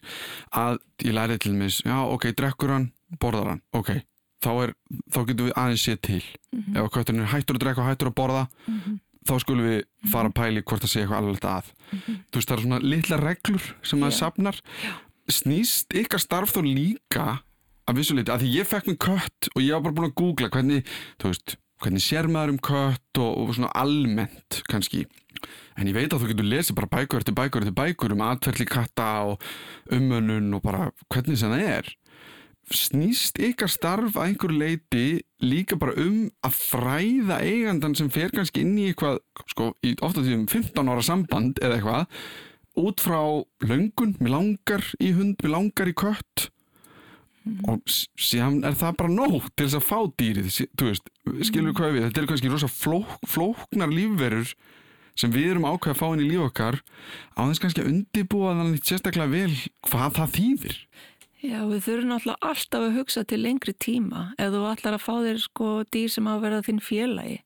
S2: að ég læri til mis já ok, drekkur hann, borðar hann ok, þá, er, þá getum við aðeins séð til mm -hmm. ef er hættur að drekka og hættur að borða mm -hmm. þá skulum við fara að pæli hvort það sé eitthvað alveg að mm -hmm. þú veist það er svona litla reglur sem yeah. sapnar yeah. snýst ykkar starf þó líka að vissuleiti, að því ég fekk minn kött og ég var bara búin að googla hvernig, þú veist hvernig sér maður um kött og, og svona almennt kannski En ég veit að þú getur lesið bara bækur eftir bækur eftir bækur um atverðli katta og umönnun og bara hvernig sem það er. Snýst ykkar starf að einhver leiti líka bara um að fræða eigandan sem fer kannski inn í eitthvað, sko, í ofta því um 15 ára samband eða eitthvað, út frá löngun, mér langar í hund, mér langar í kött mm. og síðan er það bara nóg til þess að fá dýrið, þú veist, skilur við hvað við, þetta er kannski rosa flók, flóknar lífverur sem við erum ákveð að fá inn í líf okkar á þess kannski að undibúa þannig sérstaklega vel hvað það þýðir.
S3: Já, við þurfum alltaf alltaf að hugsa til lengri tíma ef þú allar að fá þér sko dýr sem á að vera þinn félagi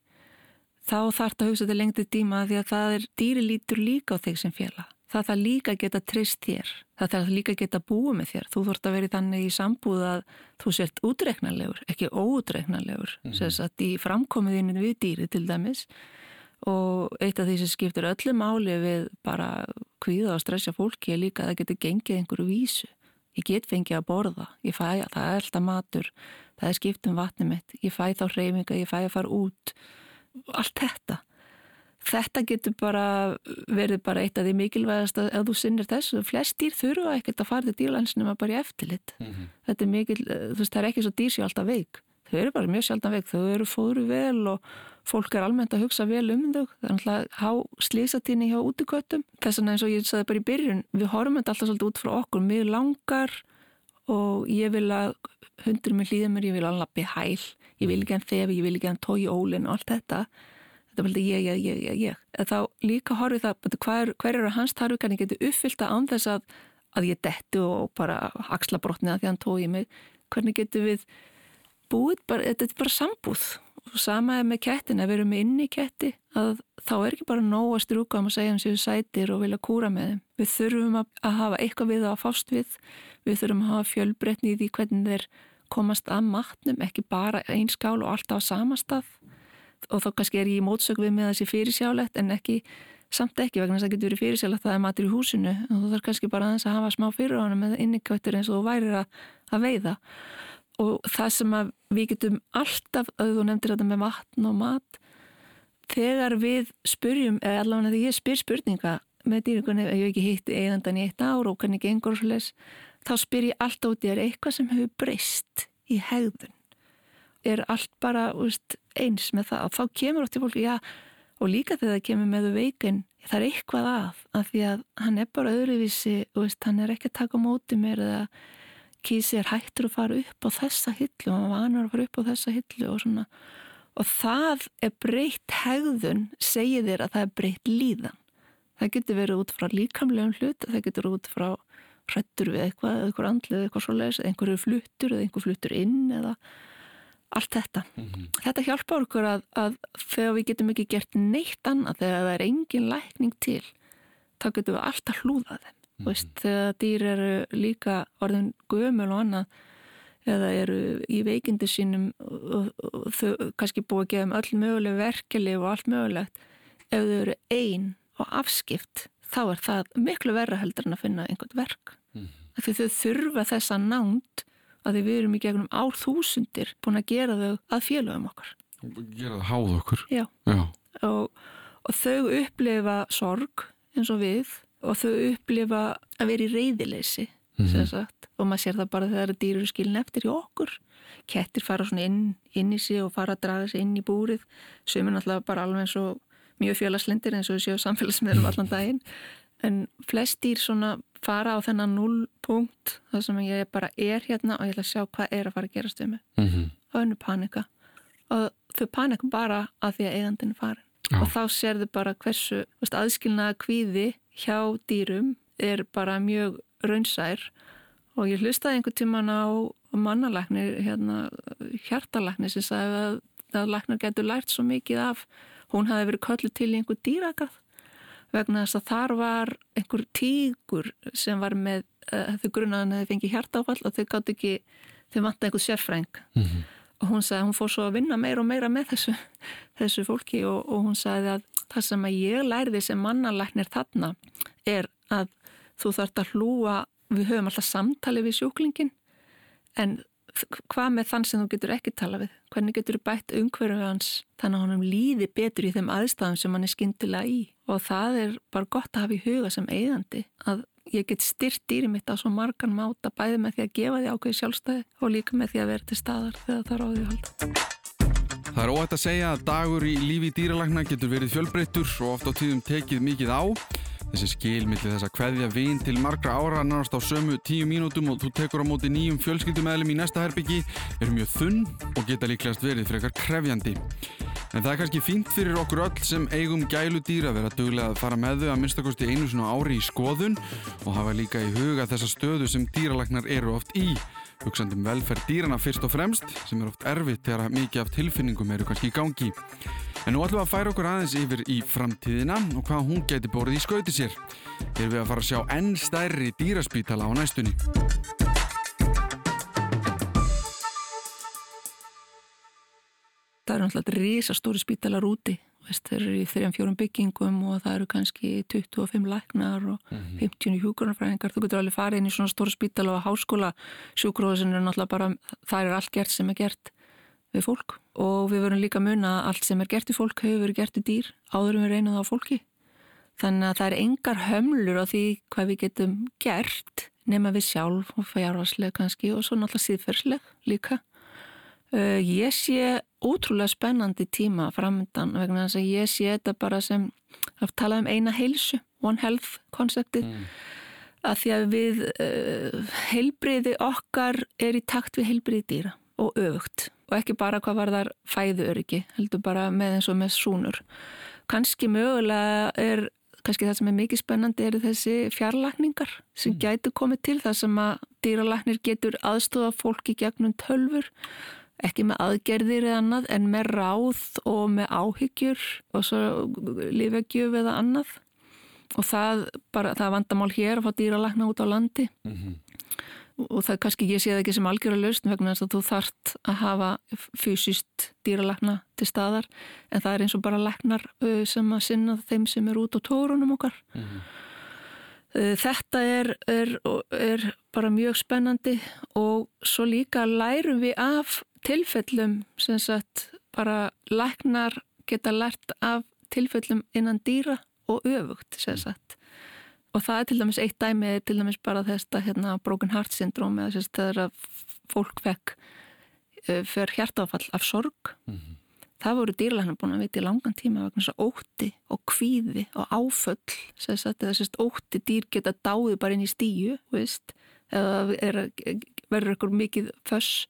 S3: þá þarf það að hugsa til lengri tíma því að það er dýri lítur líka á þig sem félag. Það þarf líka að geta trist þér. Það þarf líka að geta búið með þér. Þú þurft að vera þannig í sambúð að þú sért útreiknarlegur, ekki óutreiknarlegur. Mm -hmm. Sess að í framkomiðinu við dýri til dæmis og eitt af því sem skiptir öllu máli við bara kvíða og stressja fólki er líka að það getur gengið einhverju vísu. Ég get fengið að borða, ég fæ að það er alltaf matur, það er skipt um vatnum mitt, ég fæ þá hreyfinga, ég fæ að fara út, allt þetta. Þetta getur bara verið bara eitt af því mikilvægast að þú sinnir þessu, flest dýr þurfa ekkert að fara til dýrlansinum að bara í eftirlit. Mm -hmm. Þetta er mikil, þú veist, það er ekki svo dýr sér alltaf veik. Þau eru bara mjög sjaldan veik, þau eru fóru vel og fólk er almennt að hugsa vel um þau. Það er alltaf há slísatíni hjá útiköttum. Þess vegna eins og ég sagði bara í byrjun við horfum þetta alltaf svolítið út frá okkur. Mér langar og ég vil að hundur mér hlýða mér, ég vil alveg lappi hæl. Ég vil ekki hann þefi, ég vil ekki hann tói ólinn og allt þetta. Þetta vil ég, ég, ég, ég, ég. Þá líka horfið það hver, hver eru hans tarfi kann ég geti uppfylta án þess að, að ég detti og bara axla brotniða því hann tói mig? Hvernig getur við búið bara, þetta er bara sambúð sama er með kettin, ef við erum inn í ketti að þá er ekki bara nóg að strúka um að segja um séu sætir og vilja kúra með þeim. Við þurfum að, að hafa eitthvað við að fást við, við þurfum að hafa fjölbreytni í því hvernig þeir komast að matnum, ekki bara einn skál og alltaf á sama stað. Og þá kannski er ég í mótsöku við með þessi fyrirsjálegt en ekki, samt ekki vegna þess að getur verið fyrirsjálegt að það er matur í húsinu. Og þú þarf kannski bara að hafa smá fyrir honum með innikvættur eins og þú værir að, að veiða og það sem við getum alltaf, auðvitað nefndir þetta með vatn og mat þegar við spurjum, eða allavega þegar ég spyr spurninga með dýringunni ef ég ekki hitti eigandan í eitt ár og hvernig gengur og svo les, þá spyr ég alltaf út í er eitthvað sem hefur breyst í hegðun? Er allt bara veist, eins með það? Og þá kemur átt í fólki, já og líka þegar það kemur með veikin það er eitthvað að, af því að hann er bara öðruvísi, veist, hann er ekki að taka móti mér eða kísi er hættur að fara upp á þessa hillu og maður vanur að fara upp á þessa hillu og svona. Og það er breytt hegðun segið þér að það er breytt líðan. Það getur verið út frá líkamlegum hlut það getur út frá hrættur við eitthvað eða eitthvað andlið eða eitthvað svo leiðis eða einhverju fluttur eða einhver fluttur inn eða allt þetta. Mm -hmm. þetta hjálpa okkur að, að þegar við getum ekki gert neitt annað þegar það er engin lækning til þá getum við alltaf hlúðað þeim Mm -hmm. Veist, þegar dýr eru líka orðin gömul og annað eða eru í veikindi sínum og, og þau kannski búið að gefa um öll möguleg verkeli og allt mögulegt ef þau eru einn og afskipt þá er það miklu verra heldur en að finna einhvern verk mm -hmm. því þau þurfa þessa nánt að því við erum í gegnum árþúsundir búin að gera þau að félögum okkar
S2: gera það háð okkur
S3: Já. Já. Og, og þau upplifa sorg eins og við og þau upplifa að vera í reyðileysi mm -hmm. og maður sér það bara þegar dýrur skilin eftir í okkur. Kettir fara svona inn, inn í sig og fara að draga sig inn í búrið. Sem er náttúrulega bara alveg eins og mjög fjölaslindir eins og séu samfélagsmiðlum allan daginn. En flest dýr svona fara á þennan nullpunkt þar sem ég bara er hérna og ég ætla að sjá hvað er að fara að gerast um mig. Mm -hmm. og hennu panika. Og þau panika bara að því að eigandin er farin og þá sér þau bara hversu aðskilnaða kvíði hjá dýrum er bara mjög raunsær og ég hlustaði einhver tíman á mannalæknir, hérna, hjartalæknir sem sagði að, að læknar getur lært svo mikið af, hún hafi verið köllu til einhver dýragarð vegna þess að þar var einhver tígur sem var með uh, þau grunnaðan að þau fengi hjartáfall og þau gátt ekki, þau vant einhver sérfræng mm -hmm. og hún sagði að hún fór svo að vinna meira og meira með þessu, þessu fólki og, og hún sagði að það sem að ég læriði sem mannalæknir þarna er að þú þarfst að hlúa, við höfum alltaf samtali við sjúklingin en hvað með þann sem þú getur ekki tala við? Hvernig getur þú bætt umhverfið hans þannig að honum líði betur í þeim aðstæðum sem hann er skindilega í? Og það er bara gott að hafa í huga sem eigandi að ég get styrt dýri mitt á svo margan máta bæði með því að gefa því ákveði sjálfstæði og líka með því að vera til staðar þegar það að halda.
S2: Það er óætt að segja að dagur í lífi dýralagna getur verið fjölbreyttur og oft á tíðum tekið mikið á. Þessi skilmilli þess að hverja vinn til margra ára nárast á sömu tíu mínútum og þú tekur á móti nýjum fjölskyldumæðlum í næsta herbyggi er mjög þunn og geta líklegast verið frekar krefjandi. En það er kannski fínt fyrir okkur öll sem eigum gælu dýra vera duglega að fara með þau að minnstakosti einu svona ári í skoðun og hafa líka í huga þessa stöðu sem dýralagnar eru oft í. Hugsandum velferð dýrana fyrst og fremst sem er oft erfitt þegar mikið af tilfinningum eru kannski í gangi. En nú ætlum við að færa okkur aðeins yfir í framtíðina og hvað hún geti borðið í skauti sér. Þegar við að fara að sjá enn stærri dýraspítala á næstunni.
S3: Það eru náttúrulega risastóri spítalar úti. Veist, þeir eru í þrjum fjórum byggingum og það eru kannski 25 læknar og mm -hmm. 50 hjúkurnarfræðingar. Þú getur alveg farið inn í svona stóru spítala og háskóla. Sjúkróðsinn er náttúrulega bara, það er allt gert sem er gert við fólk og við verum líka mun að allt sem er gert við fólk hefur verið gert við dýr áður en við reynum það á fólki. Þannig að það er engar hömlur á því hvað við getum gert nema við sjálf og fjárvarslega kannski og svo náttúrulega síðferðsleg líka. Uh, ég sé ótrúlega spennandi tíma framöndan vegna þess að ég sé þetta bara sem að tala um eina heilsu, One Health konceptið mm. að því að við uh, heilbriði okkar er í takt við heilbriði dýra og öfugt og ekki bara hvað var þar fæðu öryggi heldur bara með eins og með súnur kannski mögulega er kannski það sem er mikið spennandi eru þessi fjarlakningar sem mm. gætu komið til það sem að dýralaknir getur aðstofa fólki gegnum tölfur ekki með aðgerðir eða annað en með ráð og með áhyggjur og svo lífegjöf eða annað. Og það, bara, það vandamál hér að fá dýralagna út á landi. Mm -hmm. og það kannski ég sé það ekki sem algjör að lausn vegna þess að þú þart að hafa fysiskt dýralagna til staðar. En það er eins og bara lagnar sem að sinna þeim sem er út á tórunum okkar. Mm -hmm. Þetta er, er, er bara mjög spennandi. Og svo líka lærum við af tilfellum sem sagt bara læknar geta lært af tilfellum innan dýra og öfugt sem sagt. Og það er til dæmis eitt dæmi til dæmis bara þetta hérna broken heart syndrom eða þess að það er að fólk fekk fyrir hjartáfall af sorg. Mm -hmm. það voru dýrlæknar búin að vita í langan tíma vegna þess að ótti og kvíði og áföll sem sagt eða þess að ótti dýr geta dáið bara inn í stíu veist, eða verður eitthvað mikið föss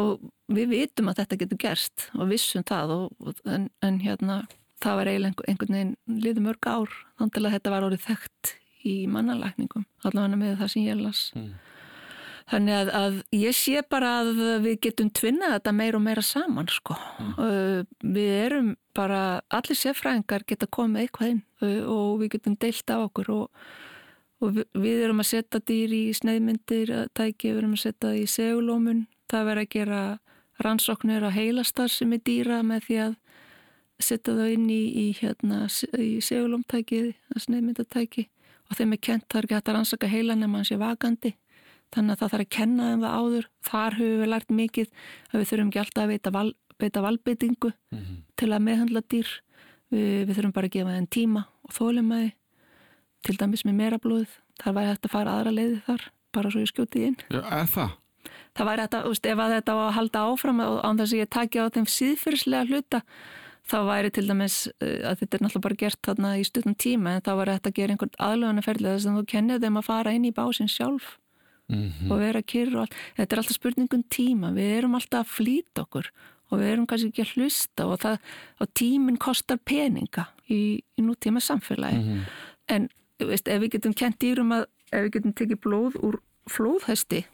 S3: og við vitum að þetta getur gerst og vissum það og, en, en hérna það var eiginlega einhvern veginn liður mörg ár þannig að þetta var orðið þekkt í mannalækningum allavega með það sem ég las mm. þannig að, að ég sé bara að við getum tvinnað þetta meira og meira saman sko mm. við erum bara, allir sérfræðingar geta komið eitthvað inn og við getum deilt á okkur og, og við, við erum að setja dýr í sneiðmyndir tæki, við erum að setja það í segulómun það verður að gera rannsóknir á heilastar sem er dýra með því að setja þau inn í, í, hérna, í segulomtækið, sneiðmyndatæki og þeim er kent, það er ekki hægt að rannsaka heilan ef mann sé vakandi. Þannig að það þarf að kenna þeim það áður. Þar höfum við lært mikið að við þurfum ekki alltaf að veita, val, veita valbeitingu mm -hmm. til að meðhandla dýr. Við, við þurfum bara að gefa þeim tíma og þólumæði til dæmis með meira blóð þar væri hægt að fara aðra leiði þar bara svo ég skjóti inn.
S2: Já, eða það?
S3: Það væri þetta, úst, ef að þetta var að halda áfram og án þess að ég taki á þeim síðfyrslega hluta þá væri til dæmis eh, að þetta er náttúrulega bara gert þarna í stundum tíma en þá væri þetta að gera einhvern aðlöðunarferðlega þess að þú kennir þeim að fara inn í básin sjálf mm -hmm. og vera kyrr og allt þetta er alltaf spurningum tíma, við erum alltaf að flýta okkur og við erum kannski ekki að hlusta og, það, og tíminn kostar peninga í, í nútíma samfélagi mm -hmm. en veist, ef við getum kent dýrum að ef við getum tekið blóð úr flóðhesti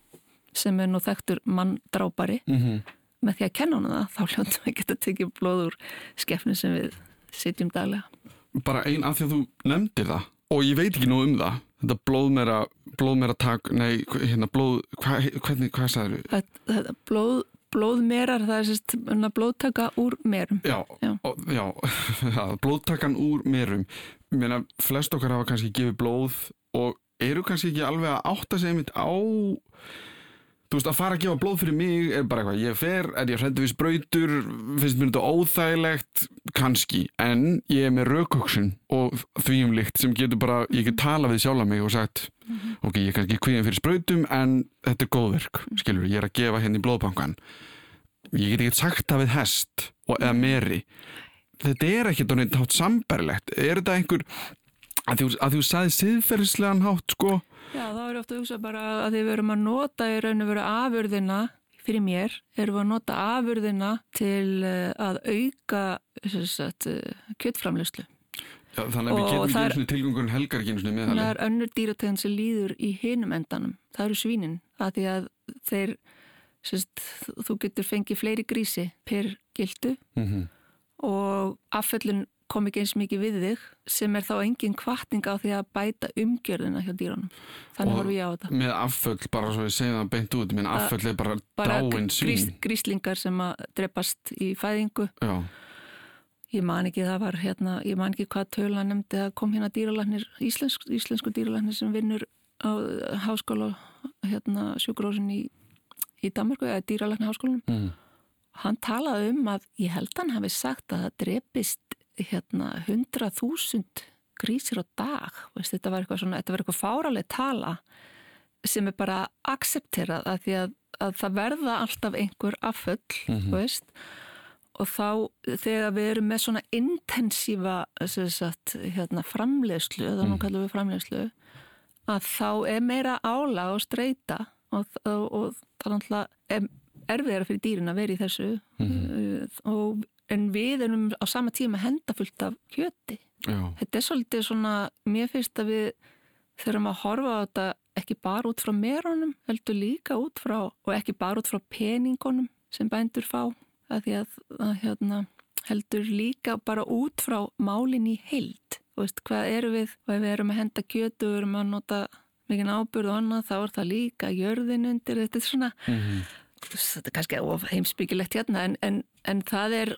S3: sem er nú þekktur manndrápari mm -hmm. með því að kenna hana það þá hljóttum við geta tekið blóður skefni sem við sitjum daglega
S2: Bara einn af því að þú nefndir það og ég veit ekki nú um það þetta blóðmera, blóðmera tak nei, hérna blóð, hva, hvernig, hvað sagður
S3: við? Þetta blóð blóðmerar, það er sérst blóðtaka úr merum
S2: Já, já. Og, já *laughs* blóðtakan úr merum Mér meina, flest okkar hafa kannski gefið blóð og eru kannski ekki alveg að átta sig einmitt á þú veist, að fara að gefa blóð fyrir mig er bara eitthvað, ég fer, er ég hrættu við spröytur finnst mér þetta óþægilegt? Kannski, en ég er með raukoksun og þvíumlikt sem getur bara, ég get tala við sjálf mig og sagt, ok, ég er kannski kvíðan fyrir spröytum en þetta er góðverk skilur, ég er að gefa henni blóðbankan ég get ekki sagt það við hest og, eða meri. Þetta er ekkert á neitt hátt samberlegt er þetta einhver að þú, að þú sagði siðferðislegan hátt sko
S3: Já, þá er ofta að hugsa bara að við verum að nota í raun og veru afurðina fyrir mér, erum við að nota afurðina til eh, að auka eh, kjöttframlöslu.
S2: Já, þannig að við getum
S3: það
S2: ekki eins og tilgangurinn helgar ekki eins og
S3: Það
S2: meðalið
S3: er önnur dýrategund sem líður í hinum endanum. Það eru svínin, að því að þeir, sérst, þú getur fengið fleiri grísi per gildu
S2: mm -hmm.
S3: og afföllun kom ekki eins mikið við þig sem er þá engin kvartning á því að bæta umgjörðina hjá dýranum. Þannig horfum ég á þetta.
S2: með afföll bara svo ég segi það beint út menn afföll er bara,
S3: Bara
S2: dáin
S3: grís,
S2: svín
S3: gríslingar sem að drepast í fæðingu.
S2: Já,
S3: Ég man ekki, það var hérna, ég man ekki hvað tölu hann nefndi, það kom hérna dýralæknir, íslensk, íslensku dýralæknir sem vinnur á eh, háskóla, hérna sjúkurósin í, í Danmarku, eða dýralækni háskólanum.
S2: mm.
S3: Hann talaði um að, ég held hann hafi sagt að það drepist hérna 100.000 grísir á dag, veist, þetta var eitthvað eitthvað fáraleg tala sem er bara aksepterað að því að, að það verða alltaf einhver afföll,
S2: Mhm.
S3: veist, og þá þegar við erum með svona intensífa sagt, hérna, nú
S2: Mm.
S3: kallum við framleiðslu, að þá er meira álag og streyta og, og, og það er er erfiðara fyrir dýrin að vera í þessu
S2: Mhm.
S3: uh, og, en við erum á sama tíma hendafullt af kjöti.
S2: já,
S3: Þetta er svolítið svona, mér finnst að við þurfum að horfa á þetta ekki bara út frá merunum, heldur líka út frá, og ekki bara út frá peningunum sem bændur fá, að því að, að hérna, heldur líka bara út frá málin í heild. Þú veist, hvað eru við, og ef við erum að henda kjötu og erum að nota mikinn ábyrð og annað, þá er það líka jörðin undir, þetta er svona,
S2: mm
S3: þetta er kannski of heimsbyggilegt hérna en, en, en það er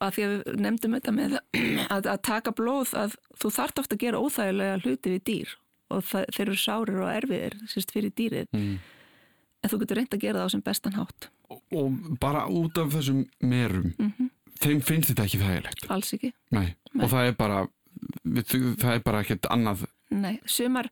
S3: að því að við nefndum þetta með *clears throat* að, að taka blóð að þú þarft ofta að gera óþægilega hluti við dýr og það, þeir eru sárir og erfiðir sérst fyrir dýrið
S2: mm.
S3: en þú getur reynd að gera það á sem bestan hátt
S2: og, og bara út af þessum merum
S3: mm
S2: þeim finnst þetta ekki þægilegt
S3: alls ekki
S2: Nei.
S3: Nei.
S2: og það er bara við, það er bara ekkert annað
S3: Nei, sumar,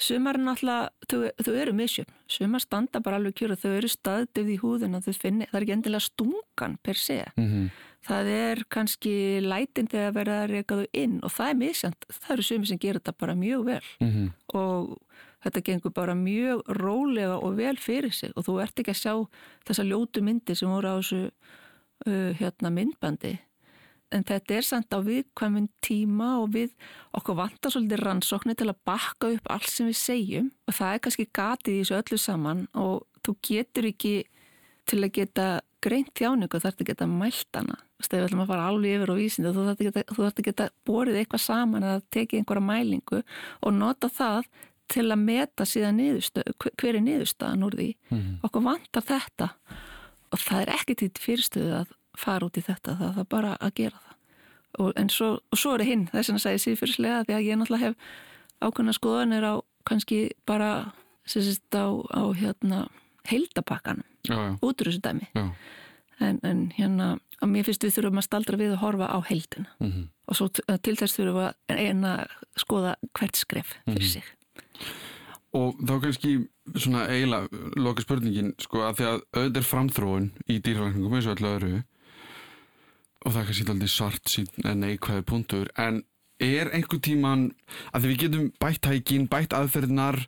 S3: sumar náttúrulega, þau, þau eru misjöfn. Sumar standa bara alveg kjör og þau eru staðdöfð í húðin og þau finni, það er ekki endilega stungan per se.
S2: mm -hmm.
S3: Það er kannski lætin þegar verða að reyka þau inn og það er misjönd. Það eru sumir sem gerir þetta bara mjög vel
S2: Mm
S3: og þetta gengur bara mjög rólega og vel fyrir sig og þú ert ekki að sjá þessa ljótu myndir sem voru á þessu uh, hérna myndbandi en þetta er samt á viðkvæmum tíma og við okkur vantar svolítið rannsóknir til að bakka upp allt sem við segjum. Og það er kannski gatið í þessu öllu saman og þú getur ekki til að geta greint þjáningu þarf að geta mælt hana. Þegar við ætlum að fara alveg yfir á vísindu þú þarf að geta, þú geta borið eitthvað saman eða tekið einhverja mælingu og nota það til að meta síðan niðurstöð, hver er niðurstaðan úr því.
S2: Mhm.
S3: okkur vantar þetta. Og það er ekki til fyrirstöðu að fara út í þetta, það er bara að gera það. Og, en svo, og svo er það hinn þess að segja síðfyrirslega því að ég náttúrulega hef ákveðna skoðanir á kannski bara sérst á, á hérna
S2: já,
S3: út úr þessu dæmi. En, en hérna að mér finnst við þurfum að staldra við að horfa á heildina.
S2: Mm
S3: og svo til þess þurfum við að eina skoða hvert skref fyrir
S2: Mhm.
S3: sig.
S2: Og þá kannski svona eiginlega loka spurningin sko að því að auðvitað er framþróun í dýralækningum eins og öllu öðru og það er kannski aldrei svart sín en neikvæði punktur. En er einhver tíman að við getum bætt hækin, bætt aðferðnar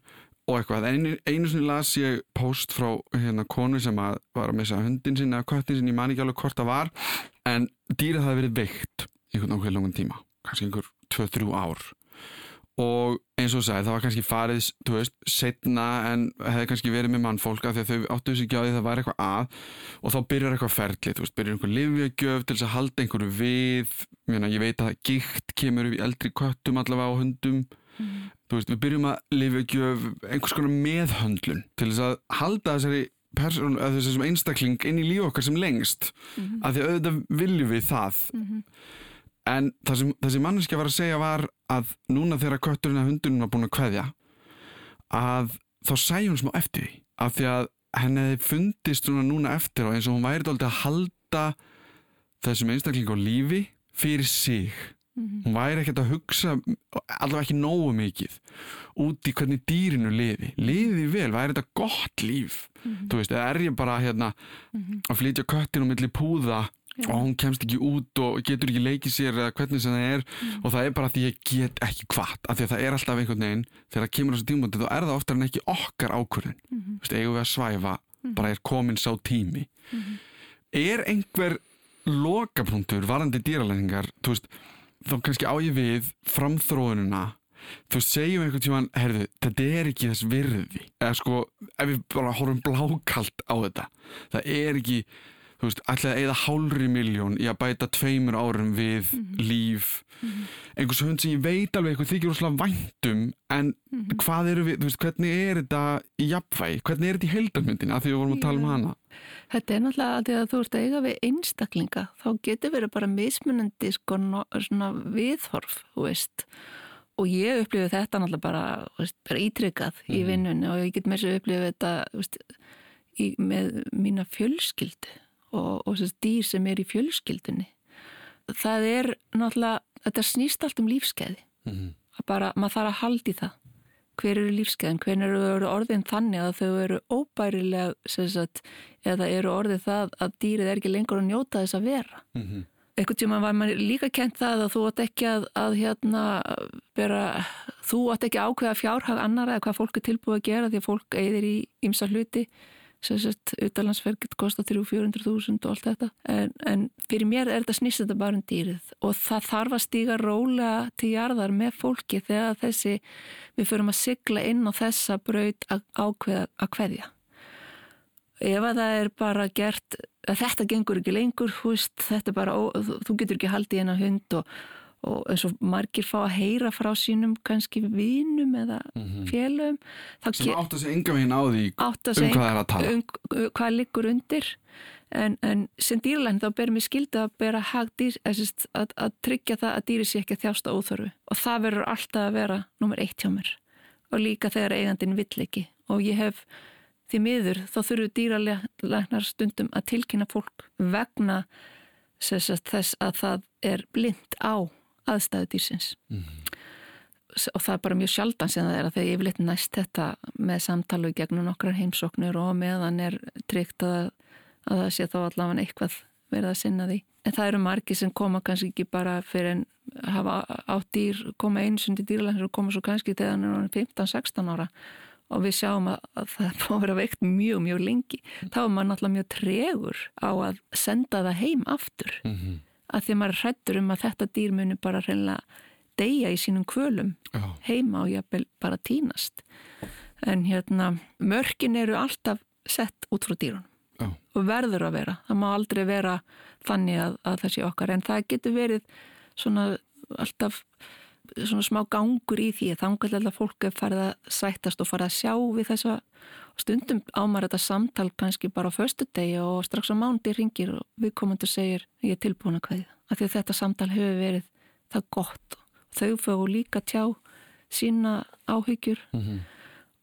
S2: og eitthvað, einu, einu sinni las ég post frá hérna konu sem að var að missa hundin sinni eða köttin sinni, ég man ekki alveg hvort það var. En dýrið það verið veikt einhvern ákveð langan tíma, kannski einhver 2-3 ár og eins og sagði, það var kannski farið veist, setna en hefði kannski verið með mannfólk af því að þau áttu þessi að það var eitthvað að. Og þá byrjar eitthvað ferli, þú veist, byrjar einhver livjagjöf til þess að halda einhverju við. Mjörna, ég veit að gikt kemur í eldri köttum allavega á hundum. Þú veist, við byrjum að livjagjöf einhvers konar meðhöndlun til þess að halda þessari person, eða þessum einstakling inn í líf okkar sem lengst.
S3: Mhm.
S2: af því auðvitað viljum við það.
S3: Mhm.
S2: En sem þessi manneskja var að segja var að núna þegar kötturinn að hundurinn var búin að kveðja að þá sæði hún smá eftir því. Af því að henni fundist svona núna eftir og eins og hún væri dálítið að halda þessum einstakling á lífi fyrir sig. Hún væri ekkert að hugsa allavega ekki nógu mikið út í hvernig dýrinu liði. Liði vel, væri þetta gott líf? Þú veist, er ég bara hérna að flytja köttinu milli púða
S3: Já.
S2: og hún kemst ekki út og getur ekki leikið sér eða hvernig sem það er. Og það er bara því ég get ekki hvart af því að það er alltaf einhvern veginn þegar það kemur á þessu tímabóti þá er það oftar en ekki okkar ákvörðin mm -hmm. Vist, eigum við að svæfa bara er komin sá tími. Er einhver lokapunktur varandi dýralæningar þá kannski á ég við framþróunina. Þú segjum einhvern tímann, herðu, þetta er ekki þess virði, eða sko ef við bara horfum blákalt á þetta það er ekki, þú veist ætlaði að eða hálfri miljón í að bæta tveimur árum við líf. Einhvers hund sem ég veit alveg eitthvað þykir úrslega væntum en hvað eru við, þú veist, hvernig er þetta í jafnvægi, hvernig er þetta í heildarmyndin að því við vorum að tala um hana?
S3: Þetta er náttúrulega að því að þú ert að eiga við einstaklinga, þá getur verið bara mismunandi sko no- svona viðhorf, þú veist. Og ég upplifið þetta náttúrulega bara, veist, bara ítrykkað í
S2: Mhm.
S3: vinnunni og ég get með þessu upplifið þetta veist, í, með mína fjölskyldu og, og þessi dýr sem er í fjölskyldunni. Það er náttúrulega, þetta snýst allt um lífskeiði.
S2: mm
S3: Að bara, maður þarf að haldi það hver eru lífskeiðin, hvernig eru orðin þannig að þau eru óbærilega sagt, eða eru orðið það að dýrið er ekki lengur að njóta þess að vera
S2: -hmm.
S3: einhvern tíma var maður líka kent það að þú átt ekki að, að hérna bera, þú átt ekki ákveða fjárhag annara eða hvað fólk er tilbúið að gera því að fólk eigðir í ymsa hluti sem sagt, utanlandsferð getur kosta 300-400 þúsund og allt þetta. En, en fyrir mér er þetta snýst þetta bara um dýrið. Og það þarf að stíga rólega til jarðar með fólki þegar þessi, við förum að sigla inn á þessa braut að ákveða að kveðja. Ef að það er bara gert þetta gengur ekki lengur veist, þetta er bara, ó, þú, getur ekki haldið eina hund og, og eins og margir fá að heyra frá sínum kannski vinum eða félögum þá
S2: sem átt að segja enga veginn á því um hvað það er að tala.
S3: um hvað liggur undir. En, en sem dýrlæn þá ber mér skildi að bera hag dýr að, að, að tryggja það að dýri sé ekki að þjásta óþörfu. Og það verður alltaf að vera nummer eitt hjá mér. Og líka þegar eigandin vill ekki. Og ég hef því miður þá þurfu dýralæknar stundum að tilkynna fólk vegna þess að það er blind á aðstæðu dýrsins og það er bara mjög sjaldan sem það er að þegar ég vil eitthvað næst þetta með samtala í gegnum nokkrar heimsóknir og meðan er tryggt að, að það sé þá allavega eitthvað verið að sinna því. En það eru margi sem koma kannski ekki bara fyrir en hafa átt dýr, koma einu sundi dýrlæknir og koma svo kannski þegar hann er 15-16 ára og við sjáum að, að það búin að vera veikt mjög, mjög lengi. Þá er maður náttúrulega mjög tregur á að senda það heim aftur
S2: Mhm.
S3: Að því að maður hrættur um að þetta dýr muni bara reynilega deyja í sínum kvölum
S2: Já.
S3: heima og jafnvel bara tínast. En hérna, mörkin eru alltaf sett út frá dýrunum
S2: Já.
S3: og verður að vera. Það má aldrei vera þannig að, að það sé okkar en það getur verið svona alltaf svona smá gangur í því þannig að fólk er farið að sættast og farið að sjá við þessa stundum ámar þetta samtal kannski bara á föstudegi og strax á mándi ringir og við komandi segir ég er tilbúin að kveðja. Af því að þetta samtal hefur verið það gott og þau fóðu líka tjá sína áhyggjur
S2: Mhm.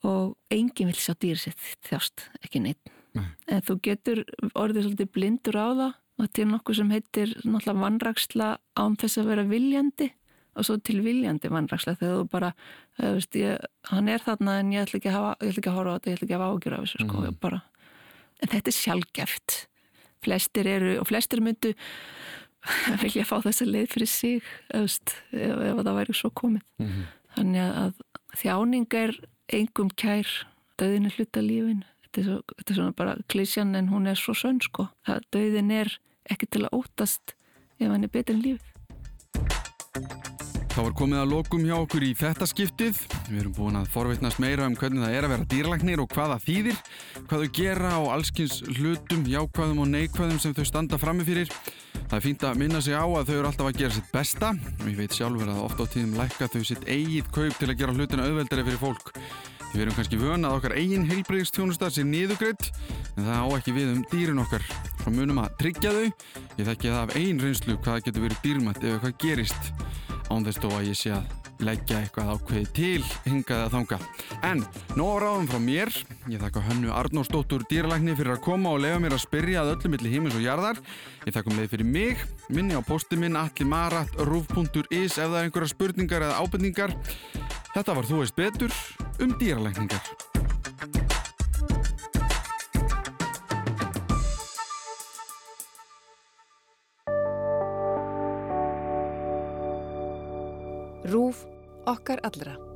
S3: og enginn vil sjá dýr sitt þjást, ekki neitt.
S2: Nei.
S3: En þú getur orðið svolítið blindur á það og til nokkuð sem heitir náttúrulega vannraksla án þess að vera viljandi og svo til viljandi vannraksla þegar þú bara, þú veist, ég, hann er þarna en ég ætla ekki að, hafa, ég ætla ekki að horfa á þetta, ég ætla ekki að hafa ágjur af þessu, sko, ég bara. En þetta er sjálfgeft. Flestir eru, og flestir myndu *laughs* vilja fá þessa leið fyrir sig, þú veist, ef, ef það væri svo komið.
S2: Mhm.
S3: Þannig að þjáning er engum kær, döðin er hluta lífin. Þetta er, svo, þetta er svona bara klísjan en hún er svo sönn sko. Döðin er ekki til að óttast ef hann er betur en lífið.
S2: Það var komið að lokum hjá okkur í þetta skiptið. Við erum búin að forvitnast meira um hvernig það er að vera dýrlagnir og hvað það þýðir, hvað þau gera og allskins hlutum, jákvæðum og neikvæðum sem þau standa frammi fyrir. Það er fínt að minna sig á að þau eru alltaf að gera sitt besta ég veit sjálfur að oft á tíðum lækka þau sitt eigið kaup til að gera hlutina auðveldari fyrir fólk. Við erum kannski vöna að okkar eigin heilbreyðstjónusta sé niðugreitt en það á ekki við um dýrin okkar. Svo munum að tryggja þau. Ég þekki það af eigin reynslu hvað það getur verið dýrmætt ef eitthvað gerist. Án þess þó að ég sé að leggja eitthvað ákveði til hingaði að þanga. En, nóg ráðum frá mér, ég þakka hönnu Arnósdóttur dýralækni fyrir að koma og lefa mér að spyrja að öllum milli hímis og jarðar. Ég þakka með fyrir mig, minni á posti minn allimarat.ruf.is ef það er einhverja spurningar eða ábyrningar. Þetta var Þú veist betur um dýralækningar.
S1: Rúf okkar allra.